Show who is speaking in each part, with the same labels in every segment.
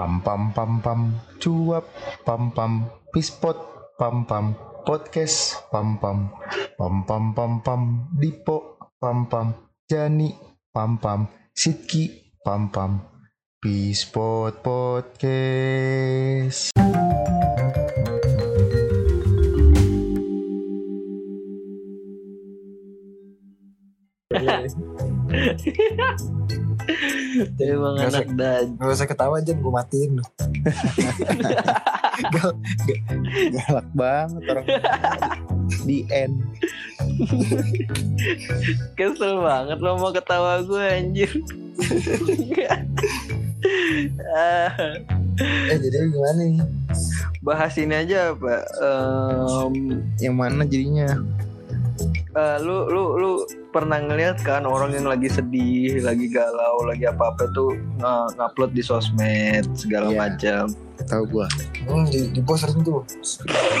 Speaker 1: Pam pam pam pam. Cuap pam pam. Pispot pam pam. Podcast pam pam. Pam pam pam pam. Dipo pam pam. Jani pam pam. Sitki pam pam. Pispot podcast
Speaker 2: Emang
Speaker 3: Nggak
Speaker 2: anak dan
Speaker 3: Gak usah ketawa aja, gue matiin lu. Gal- ga-
Speaker 1: galak banget orang di end
Speaker 2: kesel banget lo mau ketawa gue anjir.
Speaker 3: Eh jadi gimana nih?
Speaker 2: bahas ini aja pak. Em,
Speaker 1: yang mana jadinya
Speaker 2: eh, lu lu lu pernah ngeliat kan orang yang lagi sedih, lagi galau, lagi apa apa tuh nge- ngupload di sosmed segala
Speaker 1: Iya.
Speaker 2: macam.
Speaker 1: tahu gua
Speaker 3: Hmm, di, di post sering tuh.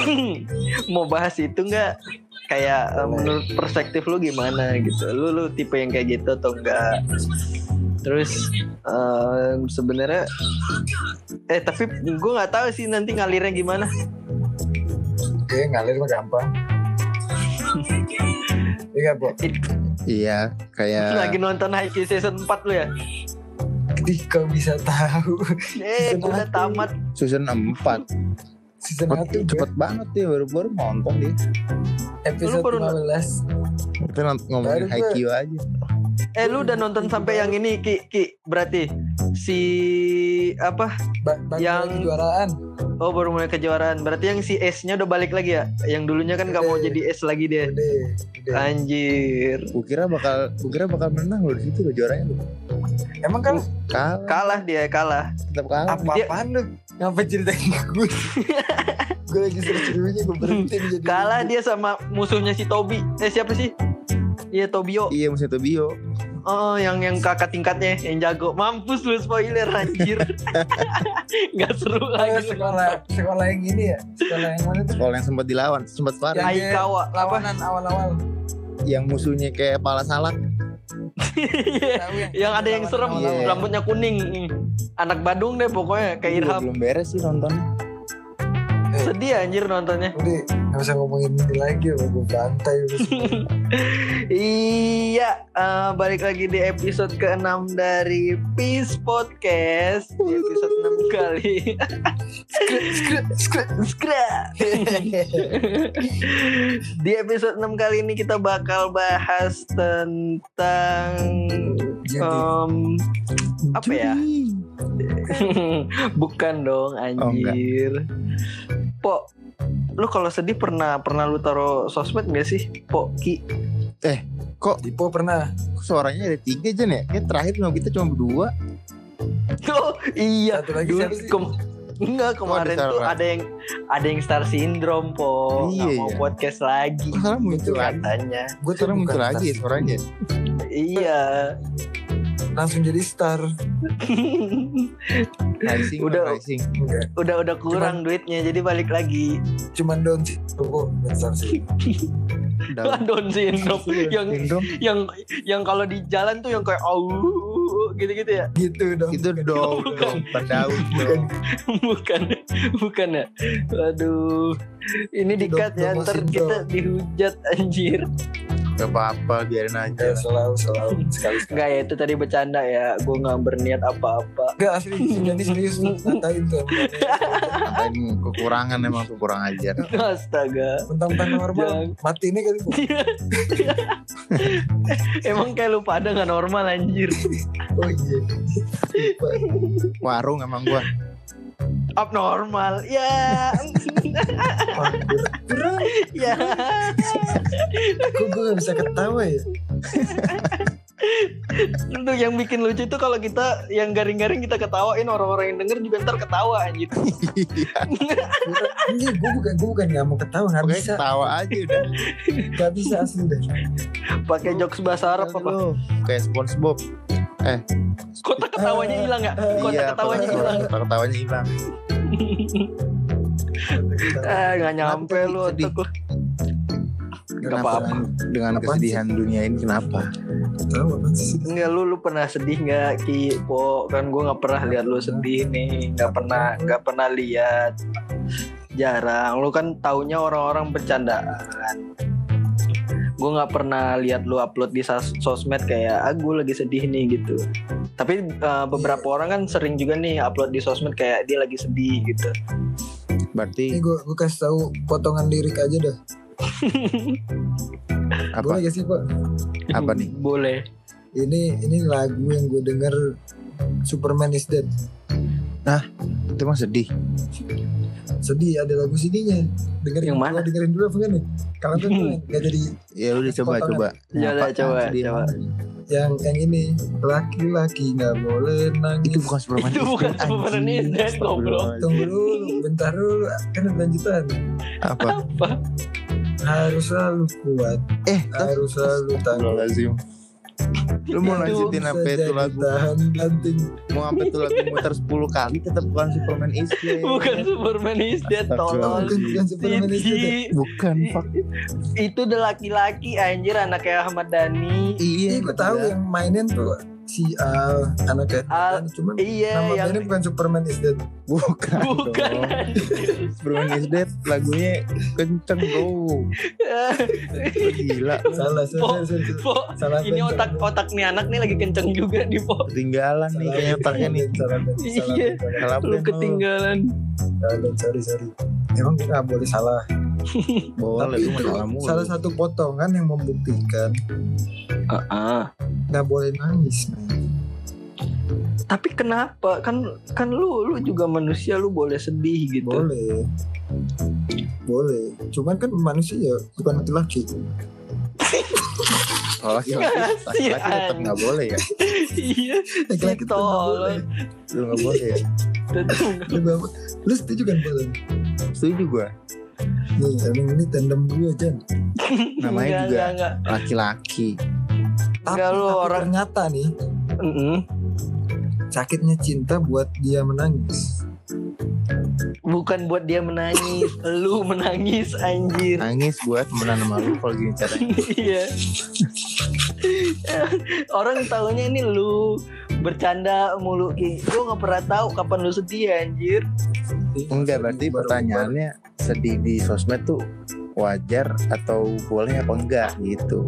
Speaker 2: mau bahas itu nggak? Kayak eh, menurut perspektif lu gimana gitu? Lu lu tipe yang kayak gitu atau enggak? Terus eh, sebenarnya eh tapi gue nggak tahu sih nanti ngalirnya gimana.
Speaker 3: Oke, ngalir mah gampang. Iya, Bu.
Speaker 1: iya kayak
Speaker 2: Lagi nonton Haikyuu season 4 lu ya?
Speaker 3: Jadi kau bisa tahu?
Speaker 2: Eh,
Speaker 3: Season
Speaker 2: udah tamat.
Speaker 1: season 4
Speaker 3: season
Speaker 1: cepet,
Speaker 3: 1
Speaker 1: cepet banget ya baru-baru nonton dia.
Speaker 3: Episode
Speaker 2: Lu baru-
Speaker 3: 15.
Speaker 1: kita nont- ngomongin Haikyuu aja.
Speaker 2: Eh, lu udah nonton sampai yang ini Ki, Ki. Berarti si apa?
Speaker 3: Ba baru
Speaker 2: Yang-
Speaker 3: lagi kejuaraan.
Speaker 2: Oh, baru mulai kejuaraan. Berarti yang si S-nya udah balik lagi ya? Yang dulunya kan nggak mau jadi S lagi dia.
Speaker 3: Udah, udah.
Speaker 2: Anjir.
Speaker 1: gua kira bakal kira bakal menang loh di situ loh juaranya loh
Speaker 3: Emang kan
Speaker 1: kalah
Speaker 2: Kalah dia, kalah.
Speaker 1: tetap kalah
Speaker 3: apa-apaan lu? Ngapa ceritain gue? gue lagi seru-serunya gue berhenti jadi.
Speaker 2: Kalah dia sama musuhnya si Tobi. Eh, siapa sih? Iya, Tobio.
Speaker 1: iya musuh Tobio
Speaker 2: Oh, yang yang kakak tingkatnya yang jago. Mampus lu spoiler anjir. Nggak seru
Speaker 3: Oh,
Speaker 2: lagi.
Speaker 3: sekolah sekolah yang ini ya? Sekolah yang mana tuh?
Speaker 1: kalau yang sempat dilawan sempat
Speaker 3: Ya.
Speaker 1: parah
Speaker 2: Aikawa?
Speaker 3: Lawanan awal-awal.
Speaker 1: yang musuhnya kayak kepala salak
Speaker 2: yang ada yang serem,
Speaker 1: Iya.
Speaker 2: rambutnya kuning. Anak Badung deh pokoknya kayak Irham.
Speaker 1: belum beres sih nontonnya
Speaker 2: Sedih anjir nontonnya.
Speaker 3: Udah, gak usah ngomongin ini lagi ya, gue bantai.
Speaker 2: Iya, eh, balik lagi di episode ke-6 dari Peace Podcast. Di episode 6 kali. Skra. di episode 6 kali ini kita bakal bahas tentang em, apa ya? Bukan dong
Speaker 1: Oh,
Speaker 2: anjir. Po, lu kalau sedih pernah pernah lu taruh sosmed gak sih? Po, Ki.
Speaker 1: kok
Speaker 3: Dipo pernah.
Speaker 1: kok suaranya ada tiga aja nih ya Kayak terakhir sama kita cuma berdua
Speaker 2: Oh, iya.
Speaker 3: Satu lagi
Speaker 2: Dulu
Speaker 3: siapa sih?
Speaker 2: kem- enggak kemarin
Speaker 1: ada
Speaker 2: tuh ada yang ada yang star syndrome po
Speaker 1: Iya,
Speaker 2: nggak mau
Speaker 1: iya.
Speaker 2: podcast lagi
Speaker 1: sekarang muncul lagi
Speaker 2: katanya
Speaker 3: Gue
Speaker 1: sekarang muncul lagi ya suaranya
Speaker 2: iya
Speaker 3: Langsung jadi star.
Speaker 1: rising
Speaker 2: Udah.
Speaker 1: udah rising
Speaker 3: Enggak.
Speaker 2: udah udah kurang duitnya jadi balik lagi
Speaker 3: Cuman down sih. Kok star sih.
Speaker 2: Lah, Down syndrome yang
Speaker 1: Syndrome
Speaker 2: yang yang kalau di jalan tuh yang kayak au gitu-gitu ya
Speaker 3: Gitu dong.
Speaker 1: itu dong dong daun dong
Speaker 2: bukan bukan ya aduh ini
Speaker 3: Itu
Speaker 2: dikat ya ntar kita dihujat anjir
Speaker 1: gak apa-apa biarin
Speaker 3: Ya,
Speaker 1: aja
Speaker 3: selalu selalu sekali sekali.
Speaker 2: Enggak ya itu tadi bercanda ya gue nggak berniat apa-apa
Speaker 3: Enggak asli jadi serius ngatain tuh.
Speaker 1: ngatain kekurangan emang tuh kurang ajar
Speaker 2: astaga
Speaker 3: Mentang-mentang normal.
Speaker 2: Jangan.
Speaker 3: Mati ini kali.
Speaker 2: Emang kayak lu pada nggak normal anjir.
Speaker 3: Oh iya. Lupa.
Speaker 1: warung emang gua
Speaker 2: Abnormal. Ya.
Speaker 3: Waduh.
Speaker 2: ya.
Speaker 3: Kok gue gak bisa ketawa ya?
Speaker 2: Itu yang bikin lucu itu kalau kita yang garing-garing kita ketawain orang-orang yang denger juga ntar ketawa anjir.
Speaker 3: Ini gue bukan gue bukan gak mau ketawa nggak bisa
Speaker 1: ketawa aja udah
Speaker 3: nggak bisa asli deh.
Speaker 2: Pakai jokes bahasa Arab apa?
Speaker 1: Kayak Spongebob
Speaker 2: ketawanya hilang ya? Kotak
Speaker 1: iya
Speaker 2: ketawanya
Speaker 1: kotak-
Speaker 2: hilang.
Speaker 1: kotak ketawanya hilang
Speaker 2: Eh nggak nyampe lu otak lu.
Speaker 1: Kenapa
Speaker 2: apa-apa.
Speaker 1: dengan, dengan
Speaker 3: Apaan
Speaker 1: kesedihan dunia ini kenapa?
Speaker 3: Apa sih?
Speaker 2: Enggak lu lu pernah sedih nggak Ki? Po kan gue nggak pernah lihat lu sedih nih. Nggak pernah nggak pernah lihat. Jarang. Lu kan taunya orang-orang bercandaan. Gue nggak pernah lihat lu upload di sos- sosmed kayak ah gue lagi sedih nih gitu. Tapi eh, beberapa orang kan sering juga nih upload di sosmed kayak dia lagi sedih gitu.
Speaker 4: Berarti
Speaker 3: ini gue gue kasih tahu potongan lirik aja dah
Speaker 4: apa?
Speaker 3: boleh gak sih pak
Speaker 4: Apa nih?
Speaker 2: boleh
Speaker 3: ini ini lagu yang gue denger Superman is Dead
Speaker 4: Itu mah sedih.
Speaker 3: sedih ada lagu sedihnya dengerin
Speaker 2: Yang mana?
Speaker 3: dengerin dulu apa enggak nih kalau kan gue nggak jadi
Speaker 4: Ya udah coba
Speaker 3: Potongan.
Speaker 4: coba.
Speaker 2: Ya udah, coba,
Speaker 4: Sedih
Speaker 2: coba.
Speaker 3: yang yang ini laki-laki nggak boleh nangis
Speaker 4: Itu bukan Superman.
Speaker 2: Itu bukan Superman is Dead, goblok.
Speaker 3: tunggu dulu bentar dulu kan lanjutan
Speaker 4: Apa?
Speaker 2: apa
Speaker 3: harus selalu kuat
Speaker 4: Eh,
Speaker 3: harus selalu tangguh
Speaker 4: Astagfirullahaladzim. Lu mau lanjutin apa itu lagu?
Speaker 3: tahan
Speaker 4: Mau sampai itu lagu muter 10 kali tetap bukan Superman is Dead.
Speaker 2: bukan Superman is Dead tolol
Speaker 3: bukan bukan Superman is Dead?
Speaker 2: Siti.
Speaker 4: Bukan, fuck.
Speaker 2: itu udah laki-laki anjir anaknya Ahmad Dhani
Speaker 4: Iya,
Speaker 3: Iya, gue tahu yang mainin tuh si Al anaknya
Speaker 2: Al,
Speaker 3: cuman
Speaker 2: iya
Speaker 3: nama
Speaker 2: yang
Speaker 3: bandnya bukan Superman is Dead
Speaker 4: Bukan.
Speaker 2: bukan.
Speaker 4: Superman is Dead lagunya kenceng bro. Gila.
Speaker 3: salah
Speaker 2: Po,
Speaker 3: salah salah salah.
Speaker 2: Po,
Speaker 3: Salah
Speaker 2: ini otak otak nih anak nih lagi kenceng juga nih Po
Speaker 4: Ketinggalan nih kayaknya otaknya nih.
Speaker 3: salah band, salah
Speaker 2: Iya. lu ketinggalan
Speaker 3: salah sorry sorry emang nggak boleh salah
Speaker 4: Boleh
Speaker 3: tapi
Speaker 4: lu
Speaker 3: itu
Speaker 4: salah mulu.
Speaker 3: salah satu potongan yang membuktikan
Speaker 2: Ah,
Speaker 3: nggak boleh nangis men.
Speaker 2: tapi kenapa? Kan kan lu lu juga manusia lu boleh sedih gitu.
Speaker 3: Boleh. Boleh. Cuman kan manusia bukan laki-laki.
Speaker 4: Kalau laki-laki, laki-laki tetap nggak boleh ya.
Speaker 2: iya
Speaker 3: laki-laki nggak boleh.
Speaker 4: Lu nggak boleh ya.
Speaker 3: Lu, nggak- lu setuju kan boleh
Speaker 4: Setuju gua.
Speaker 3: nih emang ini tandem gue Jan.
Speaker 4: Namanya juga laki-laki.
Speaker 3: Tapi,
Speaker 2: Enggak, lu
Speaker 3: tapi
Speaker 2: orang-
Speaker 3: ternyata nih
Speaker 2: Mm-mm.
Speaker 3: sakitnya cinta buat dia menangis.
Speaker 2: Bukan buat dia menangis lu menangis anjir.
Speaker 4: Nangis buat temenan sama lu kalau gini caranya.
Speaker 2: iya. Orang taunya ini lu bercanda mulu gue nggak pernah tahu kapan lu sedih anjir.
Speaker 4: Enggak, berarti pertanyaannya sedih di sosmed tuh wajar atau boleh apa enggak gitu.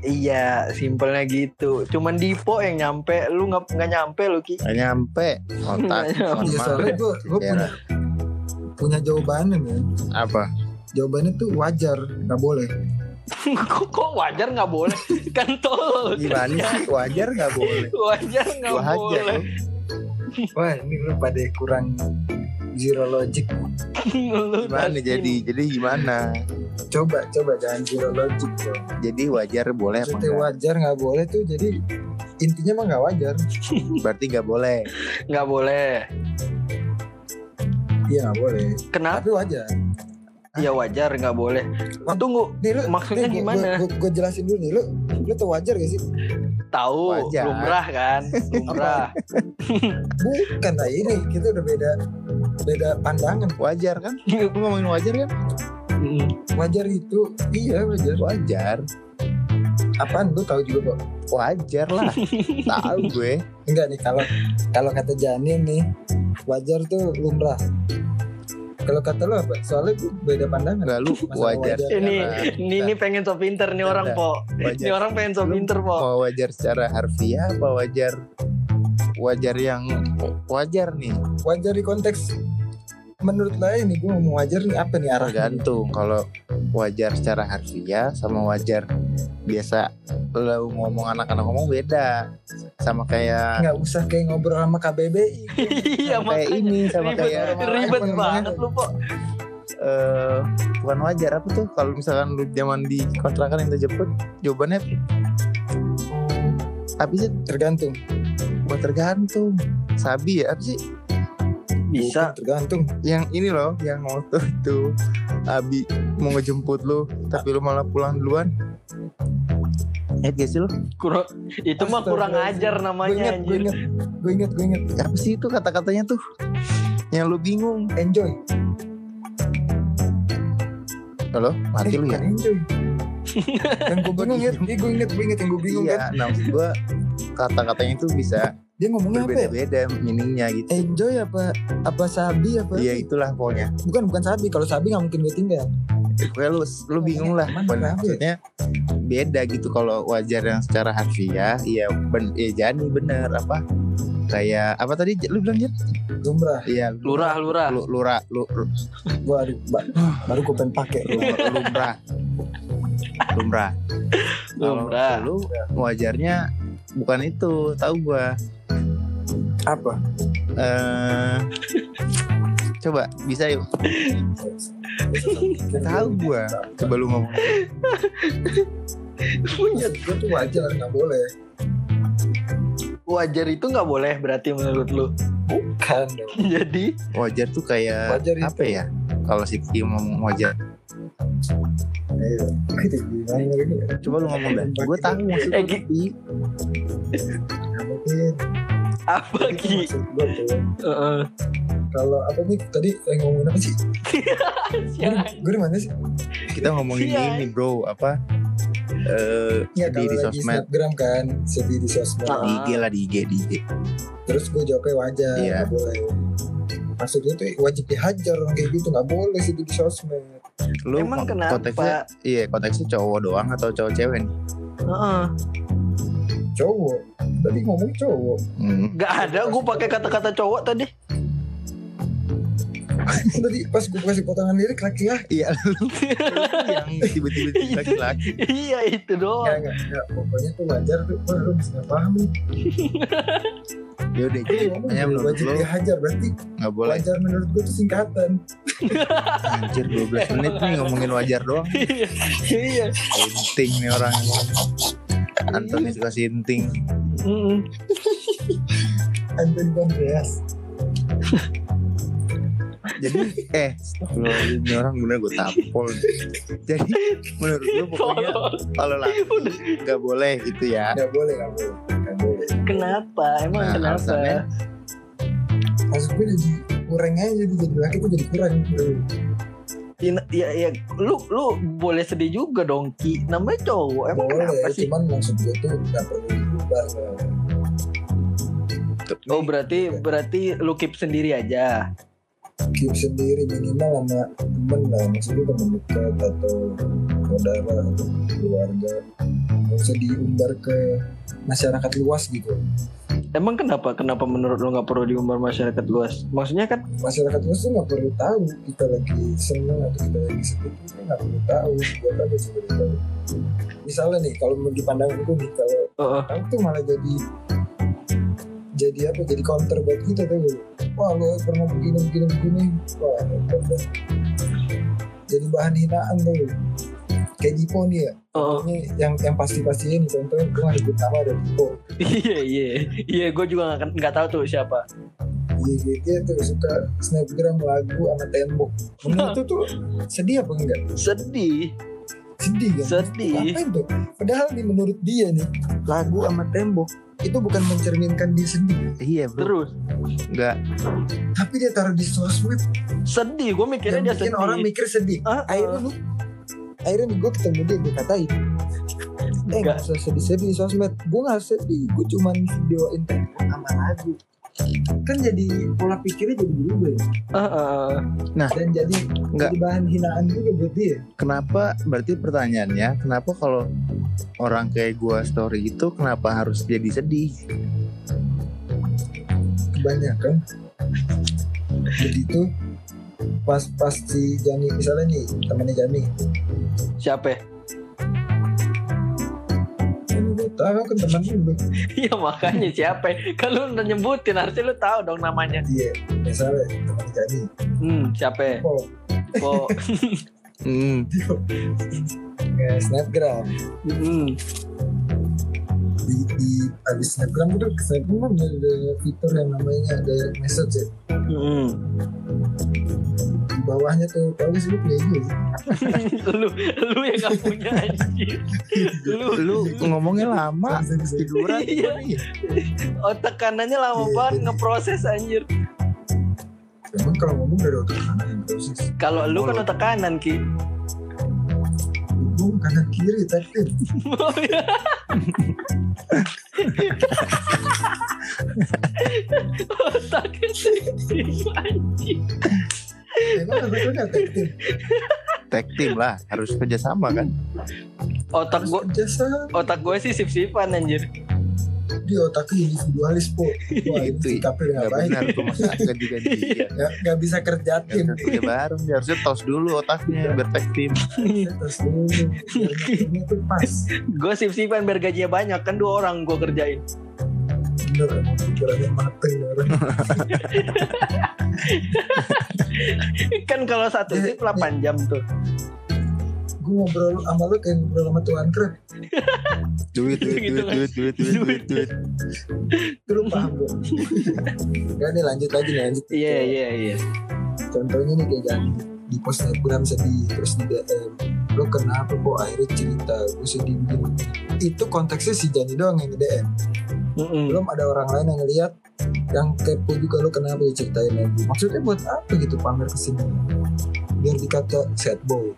Speaker 2: iya simpelnya gitu cuman Dipo yang nyampe lu nggak nggak nyampe lu ki
Speaker 4: nyampe otak.
Speaker 2: Nggak nyampe.
Speaker 3: Iya
Speaker 4: maaf
Speaker 3: soalnya
Speaker 4: ya.
Speaker 3: gue gue punya punya jawabannya men
Speaker 4: Apa?
Speaker 3: jawabannya tuh wajar nggak boleh
Speaker 2: kok, kok wajar nggak boleh kan tolol
Speaker 4: Gimana sih? Wajar nggak boleh?
Speaker 2: wajar nggak
Speaker 4: Wajar.
Speaker 2: boleh
Speaker 3: wah ini lu pada kurang zero logic
Speaker 4: Gimana jadi? Jadi gimana?
Speaker 3: coba coba jangan zero logic dong
Speaker 4: Jadi wajar boleh apa
Speaker 3: maksudnya
Speaker 4: enggak?
Speaker 3: wajar nggak boleh tuh jadi intinya mah nggak wajar.
Speaker 4: Berarti nggak boleh.
Speaker 2: nggak boleh.
Speaker 3: Iya nggak boleh.
Speaker 2: Kenapa?
Speaker 3: Tapi wajar.
Speaker 2: Ya wajar nggak boleh. Oh, tunggu
Speaker 3: nih lu
Speaker 2: Maksudnya
Speaker 3: nih,
Speaker 2: gimana?
Speaker 3: gua, gua, gua jelasin dulu nih lu lu tuh wajar gak sih?
Speaker 2: Tahu
Speaker 4: Wajar.
Speaker 2: lumrah kan? Lumrah.
Speaker 3: Bukan lah ini kita udah beda beda pandangan
Speaker 4: Wajar kan? Lu ngomongin wajar kan?
Speaker 2: Mm.
Speaker 3: wajar itu iya wajar
Speaker 4: Wajar.
Speaker 3: apaan lu tahu juga kok
Speaker 4: Wajar lah. Tahu gue.
Speaker 3: enggak nih kalau kalau kata Janin nih wajar tuh lumrah kalau kata lu apa soalnya gue beda pandangan
Speaker 4: Enggak lu wajar.
Speaker 3: wajar.
Speaker 2: ini ini ini pengen so pinter nih
Speaker 4: Bentar,
Speaker 2: orang po ini
Speaker 4: wajar.
Speaker 2: orang pengen so pinter po
Speaker 4: Mau wajar secara harfiah apa wajar wajar yang wajar nih
Speaker 3: wajar di konteks menurut lain nih gue ngomong wajar nih apa nih arahnya
Speaker 4: tergantung kalau wajar secara harfiah sama wajar biasa lo ngomong anak-anak ngomong beda. Sama kayak
Speaker 3: nggak usah kayak ngobrol sama KBBI
Speaker 2: iya
Speaker 4: sama kayak ini sama
Speaker 2: ribet,
Speaker 4: kayak
Speaker 2: ribet
Speaker 3: Ngomongnya-
Speaker 2: banget lu po.
Speaker 4: Eh bukan wajar apa tuh? Kalau misalkan lu zaman di kontrakan yang jemput jawabannya apa sih?
Speaker 3: Tergantung.
Speaker 4: Buat tergantung. Sabi ya apa sih
Speaker 2: bisa.
Speaker 3: Bukan, tergantung.
Speaker 4: Yang ini loh yang waktu itu Abi mau ngejemput lu tapi lu malah pulang duluan. Eh gak sih lu?
Speaker 2: kurang itu mah kurang ajar
Speaker 3: gue
Speaker 2: namanya
Speaker 3: inget gue
Speaker 2: anjir.
Speaker 3: inget gue inget gue inget
Speaker 4: Apa sih itu kata-katanya tuh? Yang lu bingung.
Speaker 3: Enjoy.
Speaker 4: Halo? Mati
Speaker 3: eh,
Speaker 4: lu ya?
Speaker 3: enjoy. Yang gue bingung ya. Gue inget gue inget yang gue bingung kan.
Speaker 4: iya nah maksud gue kata-katanya itu bisa
Speaker 3: dia ngomongnya apa ya?
Speaker 4: Berbeda-beda meaningnya gitu.
Speaker 3: Enjoy apa apa sabi apa?
Speaker 4: Iya itulah pokoknya.
Speaker 3: Bukan bukan sabi. Kalau sabi nggak mungkin gue tinggal.
Speaker 4: Pokoknya lu lu bingung lah.
Speaker 3: Mana ya?
Speaker 4: maksudnya beda gitu. Kalau wajar yang secara harfiah ya ben ya jadi bener. Apa? Kayak apa tadi lu bilang Jan?
Speaker 3: lumrah.
Speaker 4: Iya.
Speaker 2: Lurah, lurah.
Speaker 4: lu lurah lu, lu.
Speaker 3: Gue aduh ba- baru gue pengen pakai.
Speaker 4: Lu- lumrah. Lumrah.
Speaker 2: Lumrah.
Speaker 4: lu wajarnya bukan itu tahu gua
Speaker 3: apa?
Speaker 4: Eh coba bisa yuk. Tahu gua. Coba lu ngomong.
Speaker 3: Punya gue tuh wajar nggak boleh.
Speaker 2: Wajar itu nggak boleh berarti menurut lu.
Speaker 3: bukan dong.
Speaker 2: Jadi?
Speaker 4: Wajar tuh kayak
Speaker 3: Wajar itu.
Speaker 4: apa ya? Kalau si Kim ngomong wajar.
Speaker 3: Ayo, kita gimana lagi ya?
Speaker 4: coba lu ngomong dah. Gue tahu maksud
Speaker 2: apa Ki?
Speaker 3: Kalau apa nih tadi yang ngomongin apa sih? Gue di mana sih?
Speaker 4: kita ngomongin ini bro apa eh
Speaker 3: Ya
Speaker 4: sedih di sosmed
Speaker 3: snapgram kan, sedih di sosmed.
Speaker 2: Ah.
Speaker 4: di IG lah di IG di IG
Speaker 3: Terus gue jawabnya wajar,
Speaker 4: Iya.
Speaker 3: nggak boleh. Maksudnya tuh wajib dihajar orang kayak gitu, nggak boleh sedih di sosmed.
Speaker 4: lu
Speaker 2: Emang kenapa?
Speaker 4: konteksnya iya konteksnya cowok doang atau cowok cewek nih
Speaker 2: Heeh.
Speaker 3: Cowok, tadi ngomong cowok.
Speaker 4: hmm.
Speaker 2: Gak ada gue pakai kata-kata cowok tadi.
Speaker 3: tadi pas gue kasih potongan lirik laki-laki.
Speaker 4: iya lu yang tiba-tiba laki-laki
Speaker 2: iya itu
Speaker 3: Nggak,
Speaker 2: doang.
Speaker 3: nggak, nggak. Pokoknya tuh wajar tuh, wah lu bisa nggak paham
Speaker 4: ya udah jadi makanya menurut
Speaker 3: wajib
Speaker 4: lu
Speaker 3: dihajar, berarti
Speaker 4: nggak boleh
Speaker 3: wajar menurut gue tuh singkatan.
Speaker 4: anjir 12 menit nih ngomongin wajar doang
Speaker 2: Iya.
Speaker 4: sinting nih orang Antoni suka sinting.
Speaker 3: Anton Andreas.
Speaker 4: jadi eh astagfirullahaladzim, ini orang bener gue tampol jadi menurut lu pokoknya kalau laki nggak boleh gitu ya
Speaker 3: Nggak boleh, nggak boleh, nggak boleh.
Speaker 2: Kenapa? Emang
Speaker 4: Nah,
Speaker 2: kenapa?
Speaker 4: alasannya?
Speaker 3: Maksud gue jadi kurang aja jadi jadi laki tuh jadi kurang.
Speaker 2: Ya, ya, ya, lu lu boleh sedih juga dong Ki. Namanya cowok. Emang
Speaker 3: boleh
Speaker 2: kenapa sih?
Speaker 3: cuman maksud gue tuh nggak perlu diubah.
Speaker 2: Oh berarti berarti lu keep sendiri aja.
Speaker 3: keep sendiri minimal sama temen lah maksudnya temen dekat atau saudara atau keluarga nggak usah diumbar ke masyarakat luas gitu
Speaker 2: Emang kenapa? Kenapa menurut lu nggak perlu diumbar masyarakat luas? Maksudnya kan
Speaker 3: masyarakat luas tuh nggak perlu tahu kita lagi seneng atau kita lagi sedih kita nggak perlu tahu buat apa sih tahu misalnya nih kalau menurut di pandangan gue nih kalau
Speaker 2: uh,
Speaker 3: tahu tuh malah jadi jadi apa jadi counter buat kita tuh wah lo pernah begini begini begini wah hebat dah. jadi bahan hinaan tuh kayak Dipo nih ya
Speaker 2: uh,
Speaker 3: ini yang yang pasti pastiin contohnya gue nggak nyebut nama ada Dipo
Speaker 2: iya iya iya gue juga nggak nggak tahu tuh siapa.
Speaker 3: iya dia, dia tuh suka snapgram lagu sama tembok menurut tuh tuh sedih apa enggak
Speaker 2: Sedih,
Speaker 3: sedih kan
Speaker 2: sedih.
Speaker 3: Ngapain tuh? Padahal nih menurut dia nih lagu sama tembok itu bukan mencerminkan dia sedih,
Speaker 4: iya bro
Speaker 2: Terus
Speaker 4: nggak
Speaker 3: tapi dia taruh di sosmed
Speaker 2: sedih. Gue mikirnya
Speaker 3: yang
Speaker 2: dia
Speaker 3: bikin
Speaker 2: sedih.
Speaker 3: orang mikir sedih.
Speaker 2: Ah, ah.
Speaker 3: Akhirnya nih, akhirnya gue ketemu dia gue katain, eh
Speaker 2: nggak
Speaker 3: usah sedih-sedih di sosmed. Gue nggak sedih, gue cuman videoin sama lagu. Kan jadi pola pikirnya jadi berubah ya.
Speaker 2: Ah, ah.
Speaker 3: dan jadi
Speaker 4: Nggak.
Speaker 3: jadi bahan hinaan juga buat dia.
Speaker 4: kenapa berarti pertanyaannya kenapa kalau orang kayak gua story itu kenapa harus jadi sedih
Speaker 3: Kebanyakan begitu pas pas si Jani misalnya nih temannya Jani
Speaker 2: Siapa?
Speaker 3: Gue tahu kan teman lu
Speaker 2: Iya makanya siapa? Kalau udah nyebutin harusnya lu tahu dong namanya.
Speaker 3: iya misalnya temannya Jani
Speaker 2: Hmm, siapa?
Speaker 3: oh
Speaker 2: Oh,
Speaker 4: hmm.
Speaker 3: snapgram
Speaker 2: hmm.
Speaker 3: Di, di abis snapgram itu snapgram kan ada fitur yang namanya direct message ya
Speaker 2: Hmm.
Speaker 3: di bawahnya tuh gak sih lu punya IG sih
Speaker 2: lu lu yang gak punya anjir. Lu
Speaker 4: lu ngomongnya lama tiduran
Speaker 2: Iya. otak kanannya lama
Speaker 3: Iya,
Speaker 2: banget
Speaker 3: jadi-
Speaker 2: ngeproses anjir.
Speaker 3: emang kalau ngomong dari otak kanan yang proses
Speaker 2: Kalau lu kan otak kanan ki.
Speaker 3: Gue tahu kanan kiri
Speaker 2: Oh, iya. Otaknya sedih, anjing.
Speaker 3: tag team
Speaker 4: lah harus kerjasama kan
Speaker 2: Otak
Speaker 3: jasa
Speaker 2: otak gue sih sip-sipan anjir.
Speaker 3: Di otaknya individualis po. Wah
Speaker 4: Itu
Speaker 3: itu tapi
Speaker 4: nggak
Speaker 3: ngapain
Speaker 4: benar ganti ganti dia?
Speaker 3: Nggak bisa kerja tim
Speaker 4: bisa kerja bareng dia harusnya tos dulu otaknya biar tag team.
Speaker 3: Terus dulu. Biar ngaturnya tuh pas.
Speaker 2: Gue sip-sipan biar gajinya banyak kan dua orang gue kerjain.
Speaker 3: bener emang pikirannya mateng orang
Speaker 2: kan kalau satu
Speaker 3: Iya,
Speaker 2: sip 8 jam tuh.
Speaker 3: Gue ngobrol sama lu kayak ngobrol sama Tuan Krep
Speaker 4: duit duit
Speaker 2: Gitu
Speaker 4: duit duit duit duit duit duit.
Speaker 3: itu lu paham gak? Gak nih lanjut lagi nih lanjut.
Speaker 2: Iya iya iya.
Speaker 3: contohnya nih kayak Jani di post snapgram sedih terus di DM lo kenapa kok akhirnya cerita? Gue sedih begini. Itu konteksnya si Jani doang yang DM
Speaker 2: Mm-mm.
Speaker 3: belum ada orang lain yang ngeliat yang kepo juga lo kenapa diceritain lagi. Maksudnya buat apa gitu pamer ke sini? Biar dikata sad boy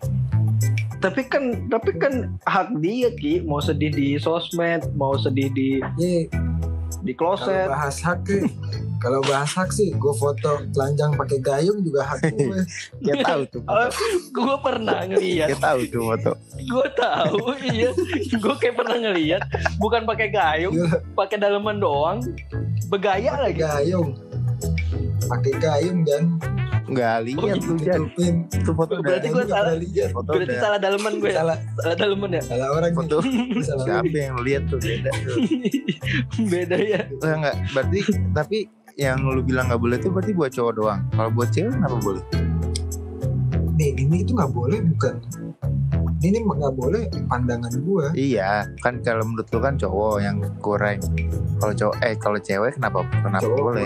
Speaker 2: Tapi kan tapi kan hak dia ki. Mau sedih di sosmed, mau sedih di
Speaker 3: ye
Speaker 2: di
Speaker 3: kalau
Speaker 2: kloset.
Speaker 3: bahas hak ya, kalau bahas hak sih gue foto telanjang pakai gayung juga hak gue
Speaker 4: dia tahu tuh
Speaker 2: Oh, gue pernah ngeliat,
Speaker 4: tahu tuh foto.
Speaker 2: Gue tahu iya, gue kayak pernah ngeliat, bukan pakai gayung,
Speaker 3: Iya,
Speaker 2: pakai daleman doang, begaya lagi.
Speaker 3: gayung. Pakai gayung dan
Speaker 4: nggak lihat tuh Jan.
Speaker 3: Tutupin
Speaker 4: itu foto
Speaker 2: Berarti gua
Speaker 3: Nggak
Speaker 2: salah.
Speaker 4: foto
Speaker 2: Berarti salah daleman gue, ya?
Speaker 3: salah.
Speaker 2: Salah daleman ya.
Speaker 3: salah orang
Speaker 4: foto
Speaker 3: salah
Speaker 4: siapa yang lihat tuh beda tuh.
Speaker 2: Beda ya.
Speaker 4: Enggak, enggak berarti tapi yang lu bilang nggak boleh tuh berarti buat cowok doang. Kalau buat cewek kenapa boleh?
Speaker 3: Nih ini itu nggak boleh bukan. Ini nggak boleh pandangan gua.
Speaker 4: Iya kan kalau menurut lu kan cowok yang kurang. Kalau cowok eh kalau cewek kenapa kenapa
Speaker 3: cowok
Speaker 4: boleh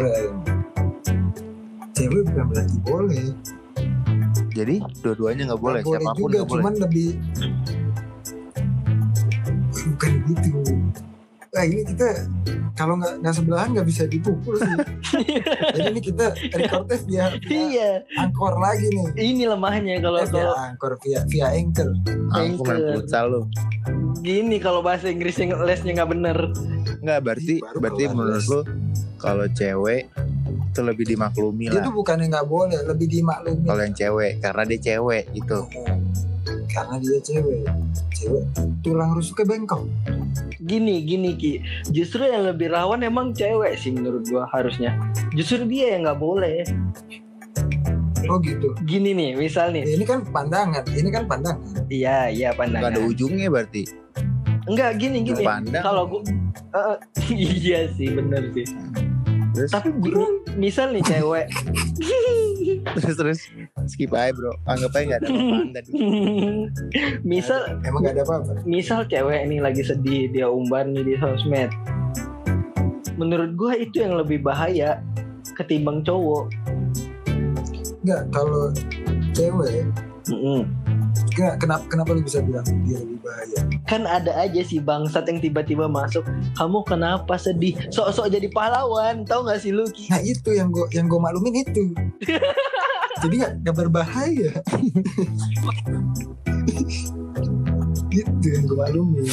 Speaker 3: cewek bukan berarti boleh
Speaker 4: jadi dua-duanya nggak boleh
Speaker 3: Nggak
Speaker 4: siapa pun
Speaker 3: juga
Speaker 4: nggak boleh
Speaker 3: cuman lebih bukan gitu Nah ini kita kalau nggak nggak sebelahan nggak bisa dipukul sih. Jadi ini kita recordnya via, via
Speaker 2: Iya,
Speaker 3: angkor lagi nih.
Speaker 2: ini lemahnya kalau
Speaker 3: Eh, via
Speaker 2: kalau
Speaker 3: angkor via via anchor.
Speaker 4: aku main
Speaker 2: Anchor.
Speaker 4: futsal lu
Speaker 2: gini kalau bahasa Inggrisnya lesnya nggak bener.
Speaker 4: nggak berarti
Speaker 3: Baru
Speaker 4: berarti
Speaker 3: kelar,
Speaker 4: menurut lu kalau cewek itu lebih dimaklumi
Speaker 3: Dia
Speaker 4: lah
Speaker 3: tuh bukannya nggak boleh, lebih dimaklumi.
Speaker 4: kalau yang cewek karena dia cewek gitu
Speaker 3: Karena dia cewek, cewek tulang rusuknya bengkok.
Speaker 2: Gini gini ki, justru yang lebih rawan emang cewek sih menurut gua harusnya. Justru dia yang nggak boleh.
Speaker 3: Oh gitu.
Speaker 2: Gini nih, misal nih,
Speaker 3: Ya, ini kan pandangan, ini kan pandangan.
Speaker 2: iya iya
Speaker 4: nggak ada
Speaker 2: pandangan.
Speaker 4: ujungnya berarti
Speaker 2: Enggak gini gini. Kalau gua Eh, iya sih bener sih.
Speaker 4: Terus?
Speaker 2: Tapi gini, misal nih cewek,
Speaker 4: terus terus. Skip aja bro. Anggap aja nggak ada apa-apaan tadi.
Speaker 2: Misal
Speaker 3: Emang gak ada apa-apa.
Speaker 2: misal cewek nih lagi sedih dia umbar nih di sosmed. Menurut gua itu yang lebih bahaya ketimbang cowok.
Speaker 3: Enggak, kalau cewek,
Speaker 2: Mm-mm.
Speaker 3: enggak, kenapa kenapa lu bisa bilang dia lebih bahaya?
Speaker 2: kan ada aja si bangsat yang tiba-tiba masuk kamu kenapa sedih sok-sok jadi pahlawan tau gak sih lu?
Speaker 3: Nah itu yang gue yang gue maklumin itu. Jadi nggak nggak berbahaya. gitu yang gue maklumin.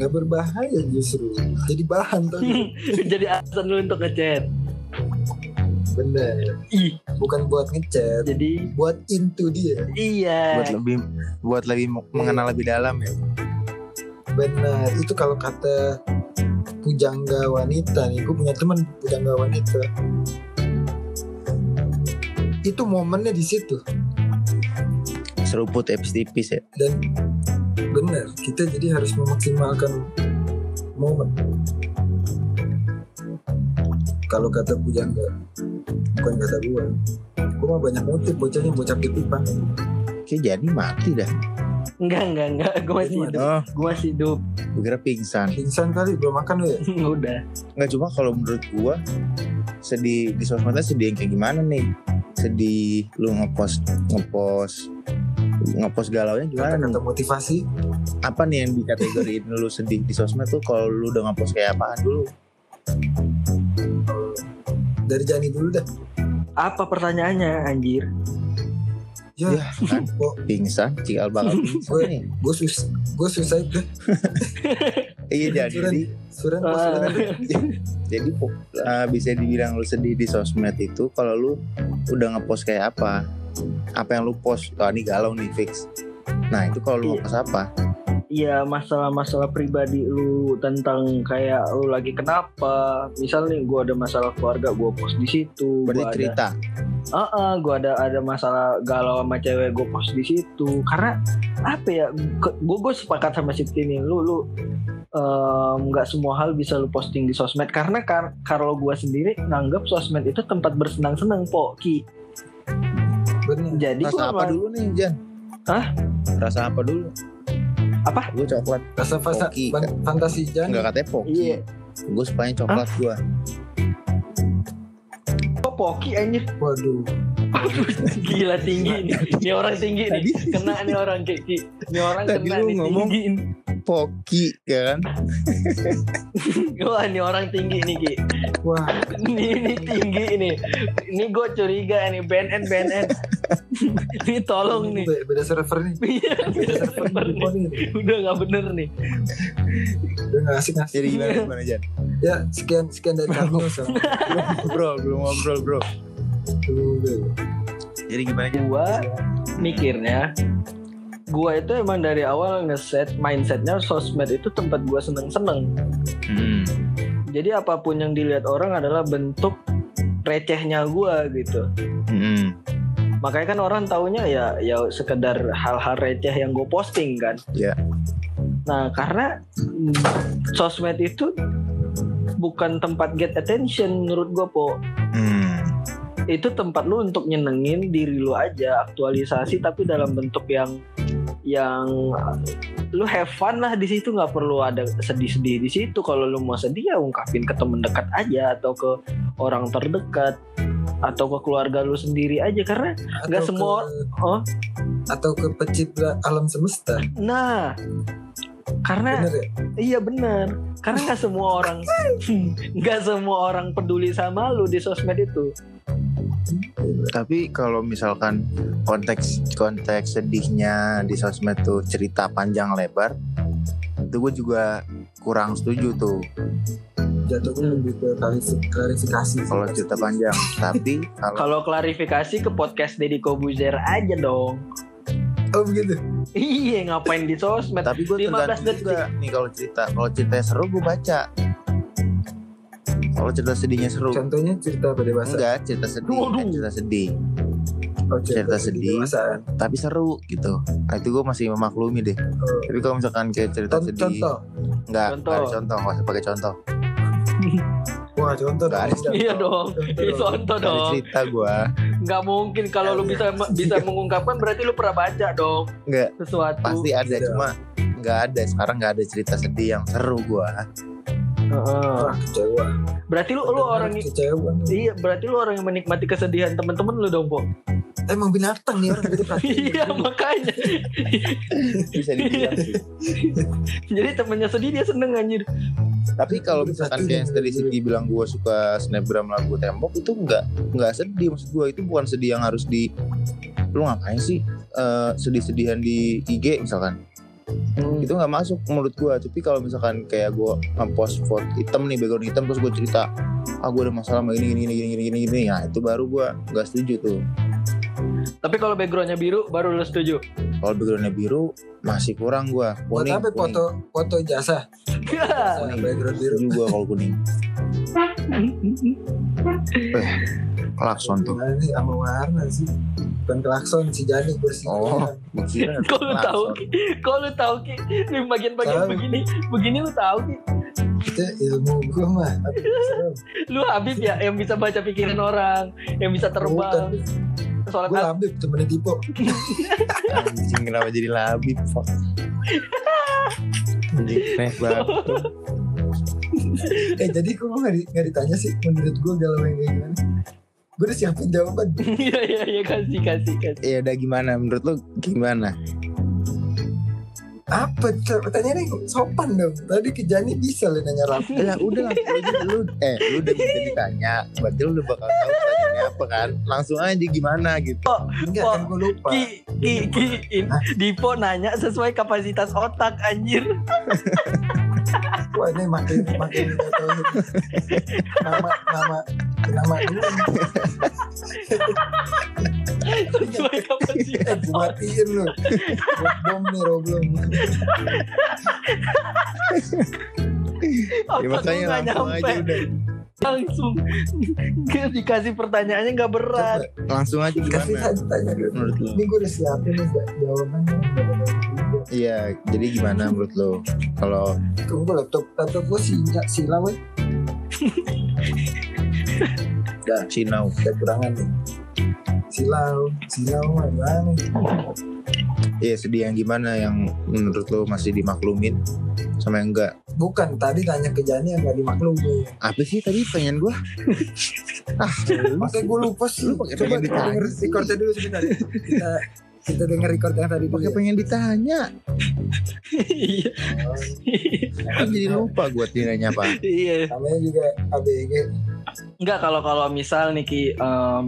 Speaker 3: Nggak berbahaya justru. Jadi bahan tuh.
Speaker 2: jadi alasan lu untuk ngechat
Speaker 3: Bener.
Speaker 2: ih
Speaker 3: Bukan buat ngechat,
Speaker 2: jadi
Speaker 3: buat into dia.
Speaker 2: iya
Speaker 4: buat lebih buat lebih mengenal lebih dalam ya
Speaker 3: Benar. Itu kalau kata pujangga wanita nih, gue punya teman pujangga wanita. Itu momennya di situ.
Speaker 4: seruput tipis-tipis ya
Speaker 3: dan benar kita jadi harus memaksimalkan momen kalau kata pujangga bukan kata gua. Gua mah banyak motif bocahnya bocah pipa
Speaker 4: kayak jadi mati dah.
Speaker 2: Enggak enggak enggak. Gue masih hidup.
Speaker 4: oh
Speaker 2: gue masih hidup.
Speaker 4: Gue kira pingsan.
Speaker 3: Pingsan kali belum makan lu ya?
Speaker 2: Udah.
Speaker 4: Nggak cuma kalau menurut gua sedih di sosmednya sedih yang kayak gimana nih? Sedih lu ngepost ngepost ngepost galaunya gimana nih?
Speaker 3: Kata motivasi.
Speaker 4: Apa nih yang dikategoriin lu sedih di sosmed tuh kalau lu udah ngepost kayak apaan dulu
Speaker 3: dari Jani dulu dah.
Speaker 2: Apa pertanyaannya anjir?
Speaker 3: Ya,
Speaker 4: Ya kan
Speaker 3: kok.
Speaker 4: Pingsan, cikal bakal pingsan
Speaker 3: Gue-
Speaker 4: nih.
Speaker 3: gue sus gue susah itu.
Speaker 4: Iya
Speaker 3: Suran.
Speaker 4: jadi
Speaker 3: suran
Speaker 2: Ah.
Speaker 3: suran?
Speaker 4: Jadi uh, bisa dibilang lu sedih di sosmed itu kalau lu udah ngepost kayak apa? Apa yang lu post? Wah ini galau nih fix. Nah itu kalau lu
Speaker 2: Iya.
Speaker 4: ngepost apa
Speaker 2: Iya masalah-masalah pribadi lu tentang kayak lu lagi kenapa? Misal nih gue ada masalah keluarga gue post di situ
Speaker 4: berarti
Speaker 2: gua ada
Speaker 4: cerita?
Speaker 2: Ah ah, gue ada ada masalah galau sama cewek gue post di situ. Karena apa ya gue gue sepakat sama si ini lu lu nggak semua hal bisa lu posting di sosmed. Karena kar kalau gue sendiri nganggap sosmed itu tempat bersenang-senang po ki.
Speaker 3: Bener.
Speaker 2: Jadi gue
Speaker 4: rasa apa dulu nih Jan
Speaker 2: Hah?
Speaker 4: rasa apa dulu
Speaker 2: Apa?
Speaker 4: gue coklat.
Speaker 3: Rasa fasa
Speaker 4: Poki.
Speaker 3: fan- fantasi jangan
Speaker 4: nggak katanya poki
Speaker 2: iya.
Speaker 4: Gue sukanya coklat gue
Speaker 2: kok poki anjir?
Speaker 3: Waduh.
Speaker 2: Gila tinggi nih. Ini orang tinggi nih. Kena nih orang kayak Ki. ini orang
Speaker 4: Tadi
Speaker 2: kena nih
Speaker 4: ngomong-
Speaker 2: tinggi
Speaker 4: poki ya kan?
Speaker 2: Wah ini orang tinggi nih Ki.
Speaker 3: Wah.
Speaker 2: Ini, ini tinggi nih. Ini gue curiga nih BNN BNN ini tolong nih.
Speaker 3: Be- beda server nih.
Speaker 2: Iya,
Speaker 3: beda server nih
Speaker 2: udah nggak bener nih.
Speaker 3: Udah nggak asik asik.
Speaker 4: Jadi gimana gimana Jan?
Speaker 3: Ya sekian sekian dari kami sama
Speaker 4: bro belum ngobrol bro. Jadi gimana Jan?
Speaker 2: Gua mikirnya gua itu emang dari awal ngeset mindsetnya sosmed itu tempat gua seneng-seneng
Speaker 4: hmm.
Speaker 2: jadi apa pun yang dilihat orang adalah bentuk recehnya gua gitu
Speaker 4: Hmm.
Speaker 2: makanya kan orang taunya ya ya sekedar hal-hal receh yang gue posting kan
Speaker 4: Iya.
Speaker 2: nah karena mm, sosmed itu bukan tempat get attention menurut gue po
Speaker 4: Hmm.
Speaker 2: itu tempat lu untuk nyenengin diri lu aja aktualisasi tapi dalam bentuk yang yang lu have fun lah di situ nggak perlu ada sedih-sedih di situ. Kalau lu mau sedih ya ungkapin ke temen dekat aja atau ke orang terdekat atau ke keluarga lu sendiri aja. Karena Nggak semua-
Speaker 3: ke-
Speaker 2: oh?
Speaker 3: Atau ke pencipta alam semesta.
Speaker 2: Nah karena
Speaker 3: bener ya?
Speaker 2: iya benar karena nggak semua orang nggak semua orang peduli sama lu di sosmed itu
Speaker 4: Tapi kalau misalkan konteks konteks sedihnya di sosmed tuh cerita panjang lebar, itu gue juga kurang setuju tuh
Speaker 3: jatuhnya lebih ke klarif- klarifikasi
Speaker 4: kalau cerita panjang. Tapi kalau
Speaker 2: kalau klarifikasi ke podcast Deddy Kobuzer aja dong
Speaker 3: oh begitu
Speaker 2: iya ngapain di sosmed
Speaker 4: tapi gue
Speaker 2: 15
Speaker 4: tergantung juga nih kalau cerita. Kalau ceritanya seru gue baca. Kalau cerita sedihnya seru,
Speaker 3: contohnya cerita apa dewasa
Speaker 4: enggak cerita sedih,
Speaker 2: Waduh.
Speaker 4: kan cerita sedih,
Speaker 3: oh,
Speaker 4: cerita sedih.
Speaker 3: dewasa
Speaker 4: tapi seru gitu. Nah itu gue masih memaklumi deh.
Speaker 3: Oh.
Speaker 4: Tapi kalau misalkan kayak cerita
Speaker 3: Con-
Speaker 4: sedih,
Speaker 3: contoh
Speaker 4: enggak,
Speaker 2: Contoh.
Speaker 4: enggak ada contoh, nggak usah pakai contoh.
Speaker 3: wah contoh
Speaker 4: Nggak ada.
Speaker 3: dong.
Speaker 2: iya dong
Speaker 3: Contoh
Speaker 2: Iya,
Speaker 3: dong.
Speaker 2: contoh
Speaker 4: Nggak ada
Speaker 2: dong
Speaker 4: cerita gue,
Speaker 2: nggak mungkin kalau lu bisa bisa mengungkapkan berarti lu pernah baca dong
Speaker 4: enggak
Speaker 2: sesuatu
Speaker 4: pasti ada
Speaker 3: Iya.
Speaker 4: cuma nggak ada sekarang nggak ada cerita sedih yang seru gua
Speaker 2: Heeh.
Speaker 3: wah kecewa.
Speaker 2: Berarti lu lu orang
Speaker 3: kecewa.
Speaker 2: Iya berarti lu orang yang menikmati kesedihan temen-temen lu dong po?
Speaker 3: Emang binatang nih orang gitu
Speaker 2: iya makanya.
Speaker 4: Bisa dibilang sih.
Speaker 2: jadi temennya sedih dia seneng anjir.
Speaker 4: Tapi kalau misalkan kayak yang tadi Siti bilang gua suka snapgram lagu tembok itu nggak nggak sedih maksud gua. Itu bukan sedih yang harus di lu ngapain sih eh, sedih-sedihan di IG misalkan
Speaker 2: Hmm.
Speaker 4: itu nggak masuk menurut gua. Tapi kalau misalkan kayak gua ngepost foto hitam nih background hitam terus gua cerita ah gua ada masalah sama ini ini ini ini ini ini. Nah itu baru gua nggak setuju tuh.
Speaker 2: Tapi kalau backgroundnya biru baru lu setuju?
Speaker 4: Kalau backgroundnya biru masih kurang gua.
Speaker 3: Buat
Speaker 4: kuning
Speaker 3: apa
Speaker 4: kuning.
Speaker 3: foto foto jasa? Background biru.
Speaker 4: gua kalau kuning klakson tuh
Speaker 3: nih sama warna sih bukan klakson si Jani bersih
Speaker 4: Oh. Kira
Speaker 2: Kok lu tahu Ki? Kok lu tahu Ki? Di bagian-bagian begini, begini lu tahu Ki?
Speaker 3: itu ilmu gue mah.
Speaker 2: Lu Habib ya yang bisa baca pikiran orang, yang bisa
Speaker 3: bukan
Speaker 2: terbang. Soalnya
Speaker 3: gue labib temennya Dipo
Speaker 4: anjing kenapa jadi labib fuck anjing neh banget
Speaker 3: eh jadi kok gue gak, ditanya sih menurut gue galau yang kayak gimana gue udah siapin jawaban.
Speaker 2: Iya iya iya. Kasih kasih kasih.
Speaker 4: ya udah gimana? Menurut lu gimana?
Speaker 3: Apa pertanyaannya sopan dong. Tadi ke Jani bisa lu nanya rapi
Speaker 4: lah udah langsung lu eh lu udah bisa ditanya. Berarti lu udah bakal tahu pertanyaannya apa kan? Langsung aja gimana gitu.
Speaker 3: Enggak kan gue lupa.
Speaker 2: Ki, ki, ki, in- Dipo nanya sesuai kapasitas otak anjir.
Speaker 3: wah ini makin makin ini. nama nama nama dulu
Speaker 2: Sesuai kapasitas
Speaker 3: eh gue matiin lu bom nih
Speaker 2: otak.
Speaker 4: ya makanya langsung
Speaker 2: nyampe.
Speaker 4: aja udah
Speaker 2: Langsung dikasih pertanyaannya nggak berat.
Speaker 4: langsung aja
Speaker 3: kasih
Speaker 4: gimana
Speaker 3: aja tanya dulu ini gue udah siapin nih ja- jawabannya
Speaker 4: iya jadi gimana menurut lu kalau
Speaker 3: tunggu laptop laptop gue sinyal sila weh
Speaker 4: sinau
Speaker 3: ada kurangan nih silau silau mana
Speaker 4: Iya sedih yang gimana yang menurut lo masih dimaklumin sama yang enggak?
Speaker 3: bukan tadi tanya ke Jani yang gak dimaklumi
Speaker 4: Apa sih tadi pengen gua? ah,
Speaker 3: makanya gue lupa sih
Speaker 4: Lu pakai
Speaker 3: coba
Speaker 4: pengen ditanya
Speaker 3: denger
Speaker 4: sih.
Speaker 3: recordnya dulu sebentar ya. kita kita denger record yang tadi dulu
Speaker 4: pakai
Speaker 3: ya.
Speaker 4: pengen ditanya.
Speaker 2: Iya.
Speaker 4: Kan jadi lupa gua nanya apa.
Speaker 2: Iya.
Speaker 3: namanya juga ABG
Speaker 2: Enggak kalau kalau misal nih Ki em,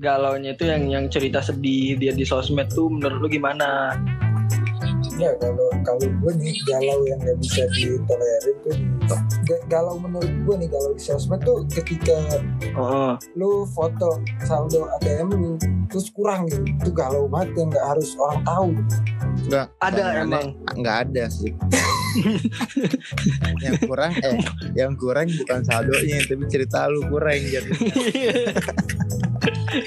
Speaker 2: galaunya itu yang yang cerita sedih dia di sosmed tuh menurut lu gimana?
Speaker 3: Ya kalau kalau gue nih galau yang gak bisa ditolerin tuh galau menurut gue nih galau di sosmed tuh ketika
Speaker 2: Heeh.
Speaker 3: lu foto saldo ATM lu terus kurang gitu itu galau banget yang nggak harus orang tahu
Speaker 4: Enggak.
Speaker 2: Ada emang.
Speaker 4: Enggak ada sih. yang kurang eh yang kurang bukan saldonya tapi cerita lu kurang Jan.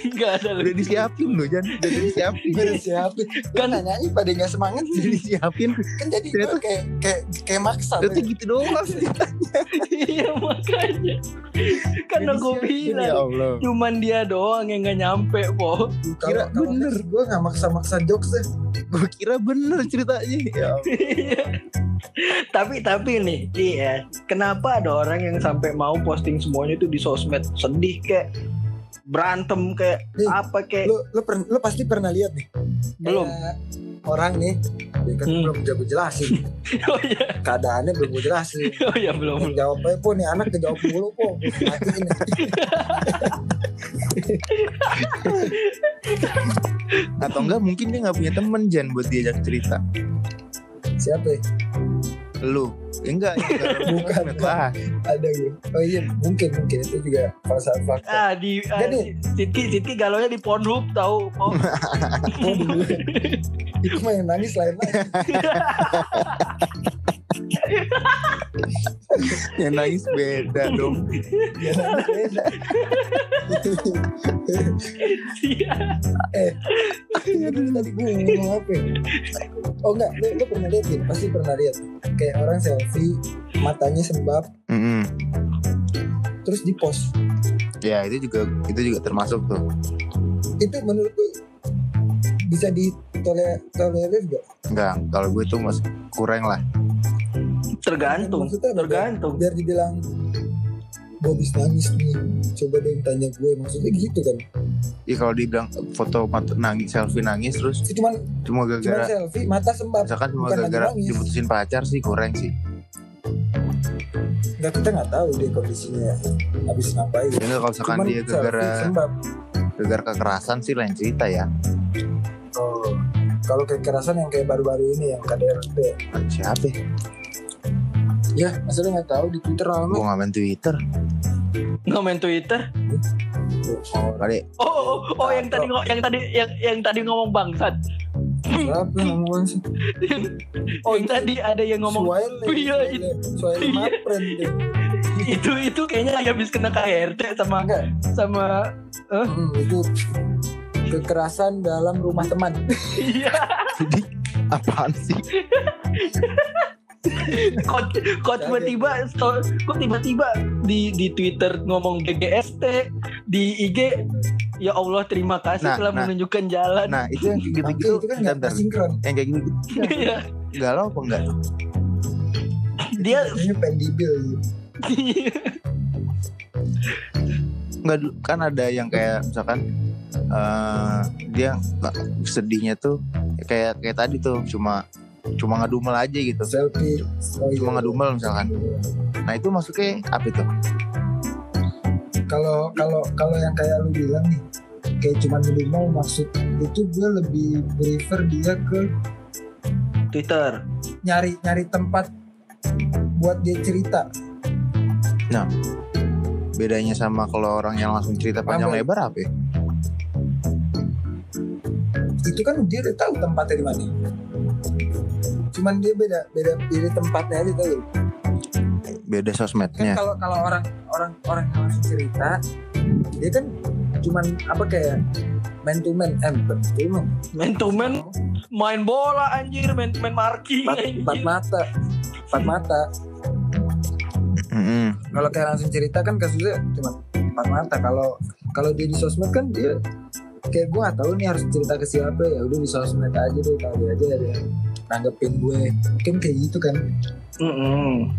Speaker 2: Enggak ada lu.
Speaker 4: Udah disiapin lu Jan, udah disiapin.
Speaker 3: gue udah siapin kan nanyanya pada nggak semangat
Speaker 4: Udah
Speaker 3: sih
Speaker 4: disiapin.
Speaker 3: kan jadi gue
Speaker 4: Ternyata-
Speaker 3: kayak kayak kayak maksa tuh.
Speaker 4: gitu doang sih.
Speaker 2: Iya makanya. Karena gue
Speaker 4: Disiapin,
Speaker 2: bilang
Speaker 4: Ya Allah.
Speaker 2: cuman dia doang yang nggak nyampe po.
Speaker 4: Kira bener.
Speaker 3: gue nggak maksa-maksa jokes deh
Speaker 4: Gue kira bener ceritanya. Ya Allah.
Speaker 2: tapi tapi nih iya kenapa ada orang yang sampai mau posting semuanya itu di sosmed sedih kayak berantem kayak
Speaker 3: Nih,
Speaker 2: apa kayak
Speaker 3: lu lu, per- lu pasti pernah lihat nih.
Speaker 2: Belum.
Speaker 3: Kayak orang nih dia kan
Speaker 2: Hmm.
Speaker 3: belum gue jelasin.
Speaker 2: Oh iya.
Speaker 3: Keadaannya belum gue jelasin.
Speaker 2: Oh iya belum belum.
Speaker 3: Jawab aja po nih anak kejawab mulu matiin.
Speaker 4: Atau enggak mungkin dia nggak punya temen Jan buat diajak cerita.
Speaker 3: siapa ya?
Speaker 4: Lu. Ya enggak,
Speaker 3: Bukan.
Speaker 4: lah.
Speaker 3: ada gue oh iya mungkin mungkin itu juga salah fakta
Speaker 2: ah di ah,
Speaker 3: Jadi-
Speaker 2: Sidki Sidki galaunya di Pornhub tahu oh.
Speaker 3: itu mah yang nangis lain lagi
Speaker 4: Yang nangis beda dong.
Speaker 3: dia nangis beda
Speaker 2: Iya.
Speaker 3: Aduh, tadi gue ngomong apa ya? oh enggak lu, lu pernah lihat ya pasti pernah lihat kayak orang selfie matanya sembab
Speaker 4: Mm-mm.
Speaker 3: terus di post
Speaker 4: Ya itu juga itu juga termasuk tuh.
Speaker 3: itu menurut lu bisa ditolerir tolerir gak?
Speaker 4: Enggak, kalau gue tuh mas kurang lah.
Speaker 2: Tergantung.
Speaker 3: Maksudnya
Speaker 2: tergantung.
Speaker 3: Biar dibilang gue habis nangis nih coba dong tanya gue maksudnya gitu kan.
Speaker 4: Ya kalau dibilang foto mat- nangis selfie nangis terus
Speaker 3: Itu cuman
Speaker 4: cuma
Speaker 3: cuman
Speaker 4: gara-gara
Speaker 3: selfie mata sembab.
Speaker 4: misalkan cuma gara-gara diputusin pacar sih kurang sih.
Speaker 3: nggak kita nggak tahu deh kondisinya habis ngapain.
Speaker 4: Ya enggak kalau misalkan
Speaker 3: cuman
Speaker 4: dia gara-gara gara kekerasan sih lain cerita ya.
Speaker 3: oh kalau kekerasan yang kayak baru-baru ini yang KDRT
Speaker 4: Siapa? Ya?
Speaker 3: ya masa lu nggak tahu di Twitter rame
Speaker 4: Gue nggak main Twitter.
Speaker 2: nggak main Twitter
Speaker 3: oh,
Speaker 4: Kali
Speaker 2: oh oh, oh yang tadi yang tadi yang yang tadi ngomong bangsat
Speaker 3: siapa yang ngomong sih
Speaker 2: oh yang tadi ada yang ngomong
Speaker 3: Suwaile
Speaker 2: Iya, itu.
Speaker 3: Suwaile
Speaker 2: Iya. Itu itu kayaknya lagi habis kena KRT sama
Speaker 3: enggak
Speaker 2: sama
Speaker 3: Hmm, itu kekerasan dalam rumah teman
Speaker 2: iya
Speaker 4: jadi apaan sih?
Speaker 2: kok kok tiba-tiba kok tiba-tiba di di Twitter ngomong GGST di IG ya Allah terima kasih
Speaker 4: Nah,
Speaker 2: telah
Speaker 4: nah.
Speaker 2: menunjukkan jalan
Speaker 4: Nah itu yang
Speaker 3: Tapi
Speaker 4: gitu-gitu
Speaker 3: itu kan nggak sinkron
Speaker 4: Yang kayak gitu
Speaker 2: Iya.
Speaker 4: galau apa enggak?
Speaker 2: dia
Speaker 3: Ini pendibil gitu.
Speaker 4: Enggak dulu- kan ada yang kayak misalkan eh dia nggak- sedihnya tuh kayak kayak tadi tuh cuma cuma ngedumel aja gitu.
Speaker 3: Selfie.
Speaker 4: Cuma ngedumel misalkan. Nah itu masuknya apa itu?
Speaker 3: Kalau kalau kalau yang kayak lu bilang nih kayak cuman ngedumel maksud itu gue lebih prefer dia ke
Speaker 2: Twitter.
Speaker 3: nyari nyari tempat buat dia cerita.
Speaker 4: Bedanya sama kalau orang yang langsung cerita panjang lebar apa ya?
Speaker 3: itu kan dia udah tahu tempatnya di mana cuman dia beda beda beda tempatnya aja tahu
Speaker 4: beda
Speaker 3: kan
Speaker 4: sosmednya
Speaker 3: kalau kalau orang orang orang yang langsung cerita dia kan cuman apa kayak man to man eh bukan man to man.
Speaker 2: Man to man main bola anjir, main main marking
Speaker 3: empat, empat mata empat mata.
Speaker 4: Mm-mm.
Speaker 3: kalau kayak langsung cerita kan kasusnya cuma empat mata. Kalau kalau dia di sosmed kan dia kayak gue gak tahu nih harus cerita ke siapa ya udah di sosmed aja deh kali aja ada yang nanggepin gue. Mungkin kayak gitu kan.
Speaker 2: Mm-mm.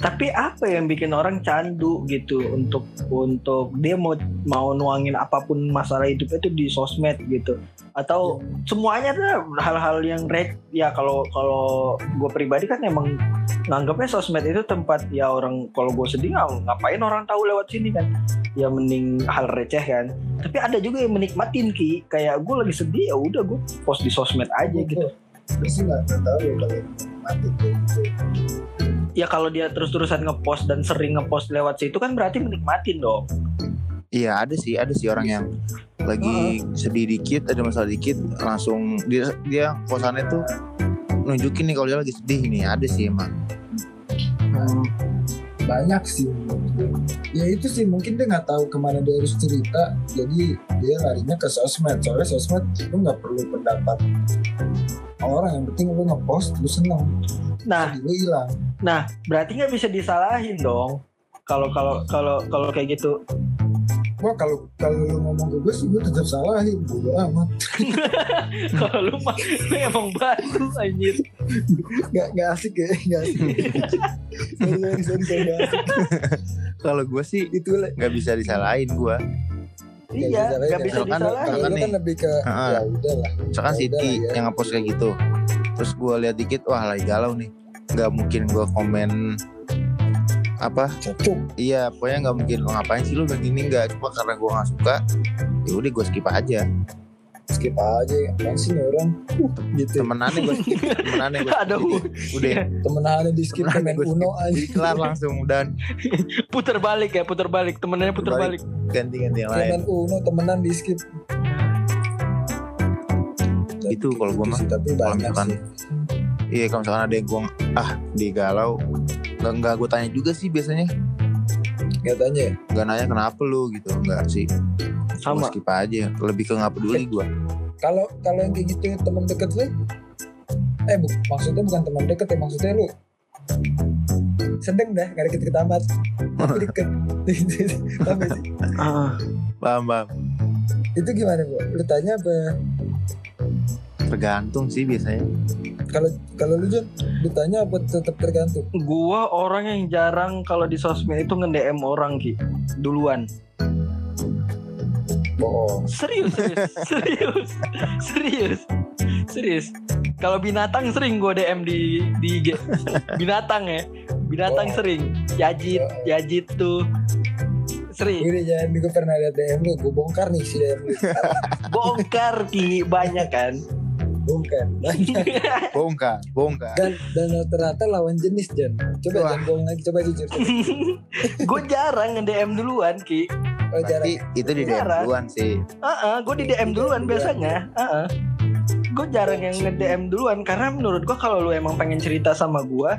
Speaker 2: Tapi apa yang bikin orang candu gitu untuk untuk dia mau mau nuangin apa pun masalah hidupnya itu di sosmed gitu? Atau semuanya tuh hal-hal yang red? Ya kalau kalau gue pribadi kan emang nganggapnya sosmed itu tempat ya orang kalau gue sedih ngapain orang tahu lewat sini kan? Ya mending hal receh kan? Tapi ada juga yang menikmatin ki. Kayak gue lagi sedih ya udah gue post di sosmed aja gitu
Speaker 3: gue sih gak, gak tahu ya mati kayak gitu
Speaker 2: ya kalau dia terus-terusan ngepost dan sering ngepost lewat situ kan berarti menikmatin dong.
Speaker 4: iya ada sih ada sih orang yang lagi sedih dikit ada masalah dikit langsung dia dia kosannya tuh nunjukin nih kalau dia lagi sedih nih ada sih emang.
Speaker 3: Hmm, banyak sih ya itu sih mungkin dia nggak tahu ke mana dia harus cerita jadi dia larinya ke sosmed. Soalnya sosmed lu nggak perlu pendapat orang yang penting lu ngepost lu seneng.
Speaker 2: Nah,
Speaker 3: lu hilang.
Speaker 2: Nah berarti nggak bisa disalahin dong. Kalau kalau kalau kalau kayak gitu.
Speaker 3: Wah kalau kalau lu ngomong ke gue sih gue tetap salahin bodo amat.
Speaker 2: Kalau lu mah lu emang batu anjir.
Speaker 3: nggak nggak asik ya nggak asik. Sorry sorry sorry sorry nggak asik.
Speaker 4: Kalau gue sih
Speaker 3: itu
Speaker 4: nggak bisa disalahin gue
Speaker 2: Iya, nggak bisa
Speaker 3: kalau
Speaker 2: disalahin.
Speaker 4: nih.
Speaker 3: kan lebih ke
Speaker 4: Heeh.
Speaker 3: ya udah lah
Speaker 4: misalkan
Speaker 3: Ya
Speaker 4: Siti
Speaker 3: ya.
Speaker 4: yang ngepost kayak gitu terus gue lihat dikit wah lagi galau nih nggak mungkin gue komen apa
Speaker 3: cocok
Speaker 4: iya pokoknya nggak mungkin lo ngapain sih lu begini nggak cuma karena gue nggak suka ya udah gue skip aja
Speaker 3: skip aja apaan sih nih orang? Uh, gitu.
Speaker 4: Temenannya gue skip temenannya gue
Speaker 2: Aduh,
Speaker 4: udah.
Speaker 3: temenannya di skip
Speaker 4: Temenannya
Speaker 3: main
Speaker 4: gua skip.
Speaker 3: uno aja.
Speaker 4: Jadi kelar langsung dan
Speaker 2: puter balik ya, puter balik. Temennya puter
Speaker 4: Balik.
Speaker 2: balik.
Speaker 4: ganti ganti yang lain.
Speaker 3: Main uno temenan di skip.
Speaker 4: Itu kalau
Speaker 3: Gitu
Speaker 4: mah, kalau
Speaker 3: banyak
Speaker 4: misalkan-
Speaker 3: sih.
Speaker 4: Iya kalau misalkan ada yang gue ah di galau nggak nggak gue tanya juga sih biasanya.
Speaker 3: Katanya ya?
Speaker 4: Nggak nanya kenapa lu gitu nggak sih
Speaker 2: Sama.
Speaker 4: skip aja. Lebih ke nggak peduli gue
Speaker 3: kalau kalau yang kayak gitu teman deket lu? Eh bu, maksudnya bukan teman deket ya maksudnya lu? Sedang dah gak deket deket amat. Tapi deket. Paham sih?
Speaker 2: Ah,
Speaker 4: paham paham.
Speaker 3: Itu gimana bu? Lu tanya apa?
Speaker 4: Tergantung sih biasanya.
Speaker 3: Kalau kalau lu Jon ditanya apa tetap tergantung?
Speaker 2: Gua orang yang jarang kalau di sosmed itu nge-DM orang ki. Duluan.
Speaker 3: Bohong
Speaker 2: Serius, serius, serius, serius, serius. Kalau binatang sering gue DM di di IG. Binatang ya, binatang
Speaker 3: Oh.
Speaker 2: sering. Yajit, Yajit tuh sering.
Speaker 3: Gue jangan gue pernah liat DM lu gue bongkar nih si DM lu
Speaker 2: Bongkar ki banyak kan.
Speaker 3: bongkar banyak
Speaker 4: bongkar bongkar
Speaker 3: dan dan rata-rata lawan jenis Jan coba
Speaker 4: Wah.
Speaker 3: jangan bohong lagi coba jujur
Speaker 2: gue jarang nge-DM duluan ki.
Speaker 3: Oh jarang
Speaker 4: Berarti itu di DM
Speaker 2: Jarang.
Speaker 4: duluan sih
Speaker 2: Heeh, gue di DM duluan biasanya. Heeh. Gue jarang yang nge-DM duluan karena menurut gue kalau lu emang pengen cerita sama gue,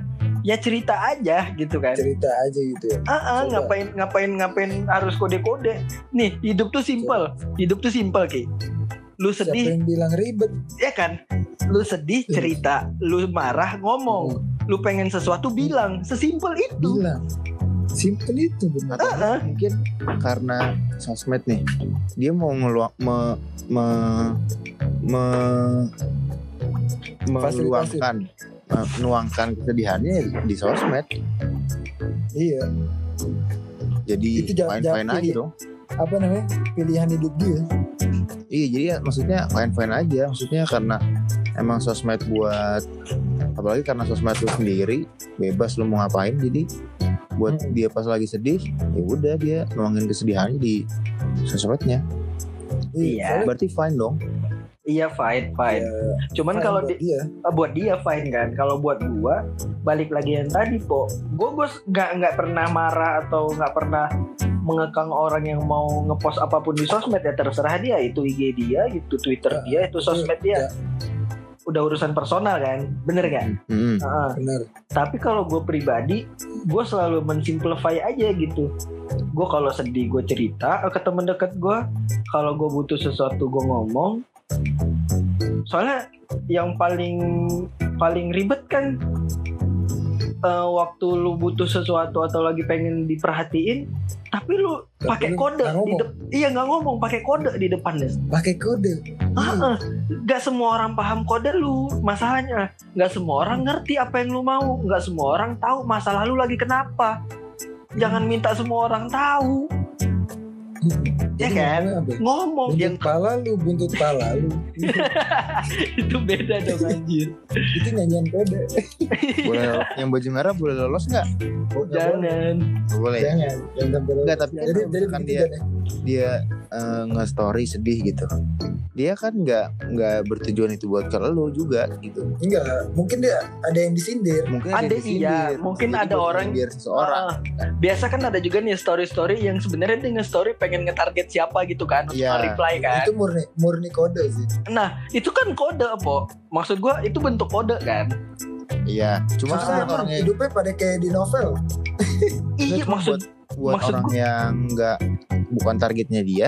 Speaker 2: ya cerita aja gitu kan.
Speaker 3: cerita aja gitu ya
Speaker 2: Ah, ah,
Speaker 3: Coba.
Speaker 2: ngapain ngapain ngapain harus kode-kode. Nih, hidup tuh simple. Hidup tuh simple, Ki. Lu
Speaker 3: siapa
Speaker 2: sedih,
Speaker 3: yang bilang ribet
Speaker 2: ya kan? Lu sedih cerita, lu marah ngomong, lu pengen sesuatu bilang, sesimpel itu.
Speaker 3: bilang simple itu benar.
Speaker 2: Ah, ah.
Speaker 4: mungkin karena sosmed nih. Dia mau ngeluang me, me, me, meluangkan me- menuangkan kesedihannya di sosmed.
Speaker 3: Iya.
Speaker 4: Jadi
Speaker 3: jangan
Speaker 4: aja dong.
Speaker 3: apa namanya? Pilihan hidup dia.
Speaker 4: Iya jadi ya maksudnya fine fine aja. Maksudnya karena emang sosmed buat apalagi karena sosmed lu sendiri bebas lu mau ngapain jadi buat
Speaker 3: Hmm.
Speaker 4: dia pas lagi sedih ya udah dia nuangin kesedihannya di sosmednya.
Speaker 2: Iya.
Speaker 4: berarti fine dong.
Speaker 2: Iya fine fine. Cuman
Speaker 3: Fine
Speaker 2: kalau
Speaker 3: buat
Speaker 2: di,
Speaker 3: dia.
Speaker 2: Ah, buat dia fine kan. Kalau buat gua balik lagi yang tadi po. Gua gua nggak nggak pernah marah atau nggak pernah mengekang orang yang mau ngepost apa pun di sosmed. Ya terserah dia. Itu IG dia itu Twitter dia itu sosmed dia.
Speaker 3: Ya,
Speaker 2: udah urusan personal kan bener kan
Speaker 4: Mm-mm.
Speaker 2: Heeh.
Speaker 3: benar.
Speaker 2: tapi kalau gue pribadi gue selalu mensimplify aja gitu gue kalau sedih gue cerita ke temen deket gue kalau gue butuh sesuatu gue ngomong soalnya yang paling paling ribet kan eh, waktu lu butuh sesuatu atau lagi pengen diperhatiin tapi lu pakai kode
Speaker 3: nggak
Speaker 2: di iya nggak ngomong. Pakai kode di depannya
Speaker 3: Pakai kode.
Speaker 2: Ah, ah. Nggak semua orang paham kode lu. Masalahnya nggak semua orang ngerti apa yang lu mau. Nggak semua orang tahu masalah lu lagi kenapa. Jangan minta semua orang tahu ya
Speaker 3: Jadi
Speaker 2: kan ngomong
Speaker 3: Buntut
Speaker 2: yang
Speaker 3: pala lu, buntut pala lu.
Speaker 2: itu beda dong anjir
Speaker 3: Itu nyanyian kode.
Speaker 4: boleh yang baju merah boleh lolos nggak
Speaker 3: Oh,
Speaker 2: jangan
Speaker 4: boleh?
Speaker 3: Jangan, jangan sampai
Speaker 4: Nggak, tapi kan
Speaker 3: jadi
Speaker 4: kalau
Speaker 3: jadi
Speaker 4: dia-
Speaker 3: kan ya.
Speaker 4: dia eh, nge-story sedih gitu dia kan nggak nggak bertujuan itu buat ke lo juga gitu
Speaker 3: Enggak, mungkin dia ada yang disindir.
Speaker 4: mungkin
Speaker 2: Ada,
Speaker 4: yang disindir.
Speaker 2: iya. Mungkin
Speaker 4: Jadi
Speaker 2: ada orang-
Speaker 4: biar seseorang
Speaker 2: Ah, biasa kan ada juga nih story-story yang sebenarnya dia nge-story pengen nge-target siapa gitu kan untuk
Speaker 4: Iya.
Speaker 2: reply kan
Speaker 3: Itu murni murni kode sih.
Speaker 2: nah itu kan kode po maksud gua itu bentuk kode kan
Speaker 4: iya cuma kan buat
Speaker 3: emang
Speaker 4: orang yang
Speaker 3: hidupnya pada kayak di novel.
Speaker 2: iya maksud
Speaker 4: buat
Speaker 2: maksud
Speaker 4: orang yang nggak bukan targetnya dia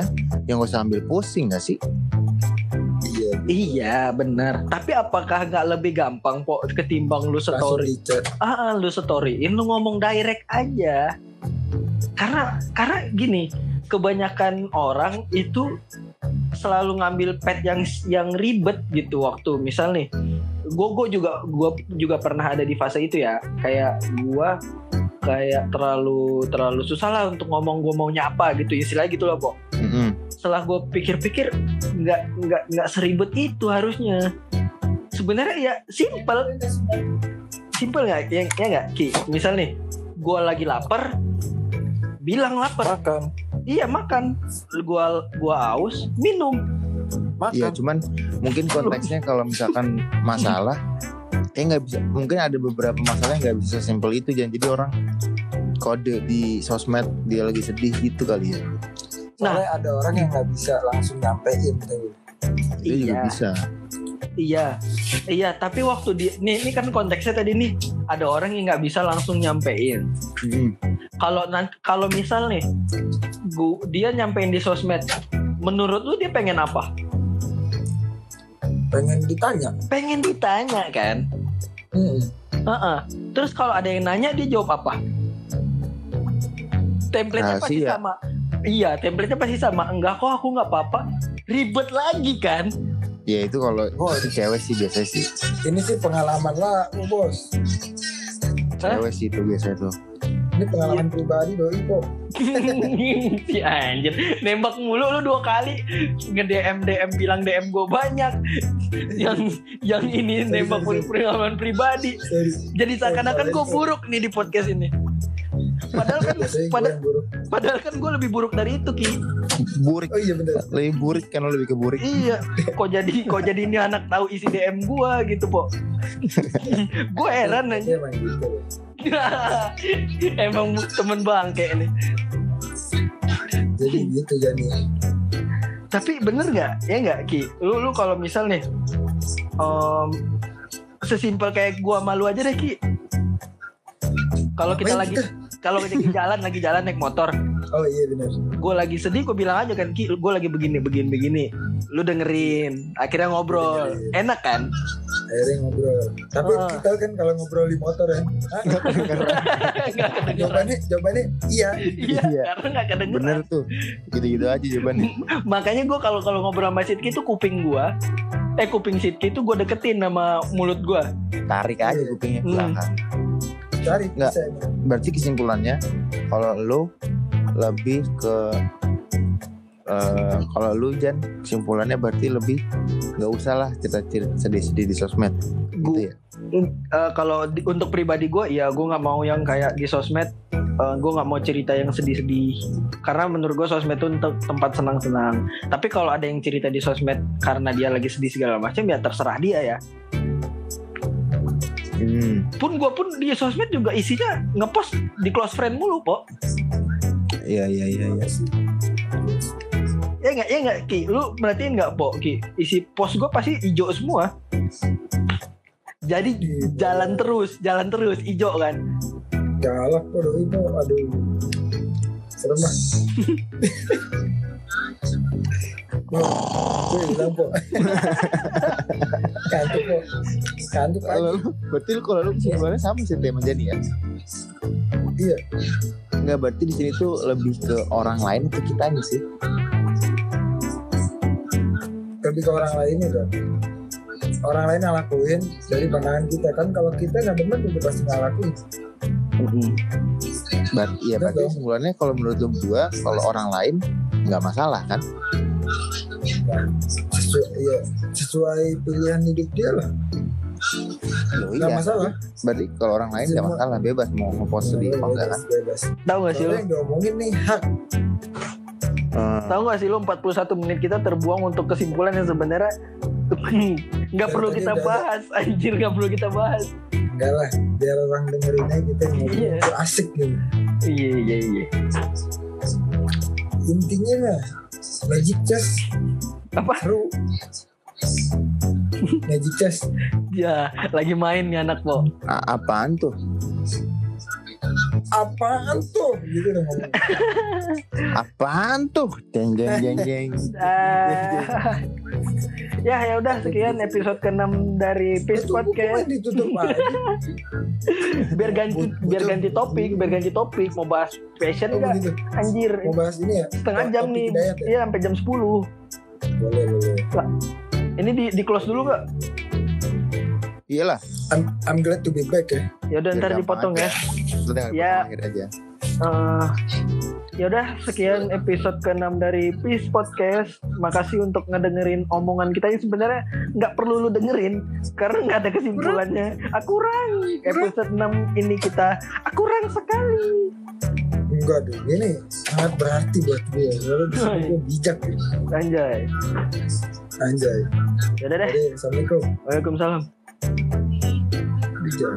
Speaker 4: yang gak usah ambil pusing gak sih
Speaker 3: Iya.
Speaker 2: Iya benar. Tapi apakah nggak lebih gampang po ketimbang lu story? Ah, ah, lu storyin lu ngomong direct aja. Karena karena gini, kebanyakan orang itu selalu ngambil pet yang yang ribet gitu waktu misal nih gue gue juga gue juga pernah ada di fase itu ya kayak gue kayak terlalu terlalu susah lah untuk ngomong gue maunya apa gitu istilahnya gitu loh po
Speaker 4: Mm-mm.
Speaker 2: setelah gue pikir-pikir nggak nggak nggak seribet itu harusnya. Sebenarnya ya simple simple nggak? Ya ya nggak? Ki misal nih gue lagi lapar bilang lapar.
Speaker 3: Makan.
Speaker 2: iya makan. Gua gua aus minum.
Speaker 4: Iya cuman mungkin konteksnya kalau misalkan masalah kayak nggak bisa mungkin ada beberapa masalah yang nggak bisa simpel itu jangan jadi orang kode di sosmed dia lagi sedih gitu kali ya.
Speaker 3: Soalnya ada orang yang nggak bisa langsung nyampein tuh.
Speaker 4: itu juga
Speaker 2: Iya.
Speaker 4: bisa.
Speaker 2: Iya. Iya tapi waktu di nih ini kan konteksnya tadi nih. Ada orang yang nggak bisa langsung nyampein.
Speaker 4: Mm.
Speaker 2: kalau nanti kalau misal nih gua, dia nyampein di sosmed menurut lu dia pengen apa?
Speaker 3: Pengen ditanya.
Speaker 2: pengen ditanya kan
Speaker 3: Hmm.
Speaker 2: Heeh. Terus kalau ada yang nanya dia jawab apa? Template-nya pasti
Speaker 4: Rahasia.
Speaker 2: sama. Iya, template-nya pasti sama. Enggak kok aku nggak apa-apa. Ribet lagi kan?
Speaker 4: ya itu kalau
Speaker 3: Oh,
Speaker 4: si cewek sih biasanya sih
Speaker 3: Ini sih pengalaman lah, bos.
Speaker 2: Hah?
Speaker 4: cewek sih itu biasanya tuh
Speaker 3: Ini pengalaman pribadi doi kok.
Speaker 2: si anjir nembak mulu lu dua kali. Nge DM DM bilang DM gue banyak. Yang yang ini
Speaker 3: Sorry,
Speaker 2: nembak
Speaker 3: sorry,
Speaker 2: pengalaman pribadi.
Speaker 3: Sorry.
Speaker 2: jadi seakan-akan gue buruk nih di podcast ini. Padahal kan
Speaker 3: gue
Speaker 2: pada, padahal kan gue lebih buruk dari itu ki.
Speaker 4: Burik.
Speaker 3: Oh iya bener.
Speaker 4: lebih burik kan lo lebih ke burik.
Speaker 2: Iya, kok jadi kok jadi ini anak tahu isi DM gua gitu, Po. gue heran aja.
Speaker 3: Iya emang
Speaker 2: temen bangke ini.
Speaker 3: Jadi gitu jadi.
Speaker 2: Tapi bener nggak? Ya nggak, Ki? Lu lu kalau misal nih em, sesimpel kayak gua malu aja deh, Ki. Kalau kita lagi kalau kita lagi jalan lagi jalan naik motor,
Speaker 3: Oh iya bener.
Speaker 2: gue lagi sedih, gue bilang aja kan, Ki, gue lagi begini, begini, begini. Lu dengerin, akhirnya ngobrol,
Speaker 3: Dengerin.
Speaker 2: enak kan?
Speaker 3: Akhirnya ngobrol. Tapi
Speaker 2: Ah.
Speaker 3: kita kan kalau ngobrol di motor ya.
Speaker 2: Nggak kedengeran.
Speaker 3: jawabannya jawabannya iya.
Speaker 2: Iya,
Speaker 4: Iya.
Speaker 2: karena nggak kedengeran.
Speaker 4: bener tuh gitu-gitu aja jawabannya
Speaker 2: makanya gue kalau kalau ngobrol sama Sidki itu kuping gue eh kuping Sidki itu gue deketin sama mulut gue
Speaker 4: tarik aja kupingnya ke
Speaker 2: Hmm.
Speaker 4: belakang
Speaker 3: Cari
Speaker 4: Nggak. berarti kesimpulannya kalau lo lebih ke eh, kalau lu Jan kesimpulannya berarti lebih nggak usah lah cerita-cerita sedih-sedih di sosmed gitu ya?
Speaker 2: Eh, kalau di- untuk pribadi gue ya gue nggak mau yang kayak di sosmed eh, gue nggak mau cerita yang sedih-sedih. Karena menurut gue sosmed itu untuk tempat senang-senang. Tapi kalau ada yang cerita di sosmed karena dia lagi sedih segala macam ya terserah dia ya.
Speaker 4: Hmm.
Speaker 2: pun gue pun di sosmed juga isinya ngepost di close friend mulu po.
Speaker 4: Iya iya iya iya
Speaker 2: ya nggak ya nggak ki. Lu merhatiin nggak po ki isi post gue pasti hijau semua. Jadi jalan terus jalan terus hijau kan?
Speaker 3: Galak doi po aduh. Serem gue bilang po kantuk po kantuk
Speaker 4: kalau
Speaker 3: aja.
Speaker 4: lu berarti lu kalau lu kesimpulannya sama sih tema jadi ya?
Speaker 3: Iya.
Speaker 4: Nggak berarti di sini tuh lebih ke orang lain atau kitanya sih
Speaker 3: lebih ke orang lainnya kan orang lain yang lakuin dari pandangan kita. Kan kalau kita nggak demen udah pasti nggak lakuin
Speaker 4: berarti ya
Speaker 3: Enggak
Speaker 4: berarti kesimpulannya kalau menurut lu berdua kalau orang lain nggak masalah kan?
Speaker 3: Sesuai, iya, sesuai pilihan hidup dia lah.
Speaker 4: Loh,
Speaker 3: nggak
Speaker 4: iya.
Speaker 3: masalah.
Speaker 4: Berarti kalau orang lain nggak
Speaker 3: Semua-
Speaker 4: masalah bebas mau ngepost sedih apa enggak kan?
Speaker 2: tahu nggak sih lu
Speaker 3: yang diomongin nih hak
Speaker 4: Eh,
Speaker 2: tahu nggak sih lu 41 menit kita terbuang untuk kesimpulan yang sebenarnya nggak perlu kita bahas. Anjir nggak perlu kita bahas.
Speaker 3: Enggak lah biar orang dengerin aja kita ngobrol
Speaker 2: Iya.
Speaker 3: asik gitu.
Speaker 2: Iya iya iya.
Speaker 3: Intinya lah magic chess.
Speaker 2: Apa?
Speaker 3: Seru. Magic chess.
Speaker 2: Ya lagi main nih anak po
Speaker 4: a- apaan tuh
Speaker 3: apaan tuh? Gitu dong ngomong.
Speaker 4: Apaan tuh? Jeng jeng jeng jeng.
Speaker 2: Ya ya udah sekian episode ke-6 dari Peace Podcast.
Speaker 3: ditutup aja.
Speaker 2: Biar ganti biar ganti topik biar ganti topik. Mau bahas fashion
Speaker 3: oh,
Speaker 2: enggak
Speaker 3: begitu
Speaker 2: anjir.
Speaker 3: Mau bahas ini ya?
Speaker 2: Setengah jam nih.
Speaker 3: Ya?
Speaker 2: iya sampai jam 10
Speaker 3: boleh boleh.
Speaker 2: Ini di di close dulu nggak?
Speaker 4: Iyalah.
Speaker 3: I'm, I'm glad to be back ya.
Speaker 2: Ya udah ntar dipotong ya
Speaker 4: Tinggal
Speaker 2: Ya.
Speaker 4: potong akhir aja
Speaker 2: Eh, ya udah sekian episode ke-6 dari Peace Podcast. Makasih untuk ngedengerin omongan kita yang sebenarnya nggak perlu lu dengerin karena nggak ada kesimpulannya. Aku kurang. Episode 6 ini kita aku kurang sekali.
Speaker 3: enggak dong ini sangat berarti buat gue lalu gue bijak ya.
Speaker 2: Anjay.
Speaker 3: anjay
Speaker 2: Ya deh.
Speaker 3: Assalamualaikum
Speaker 2: Waalaikumsalam.
Speaker 3: bijak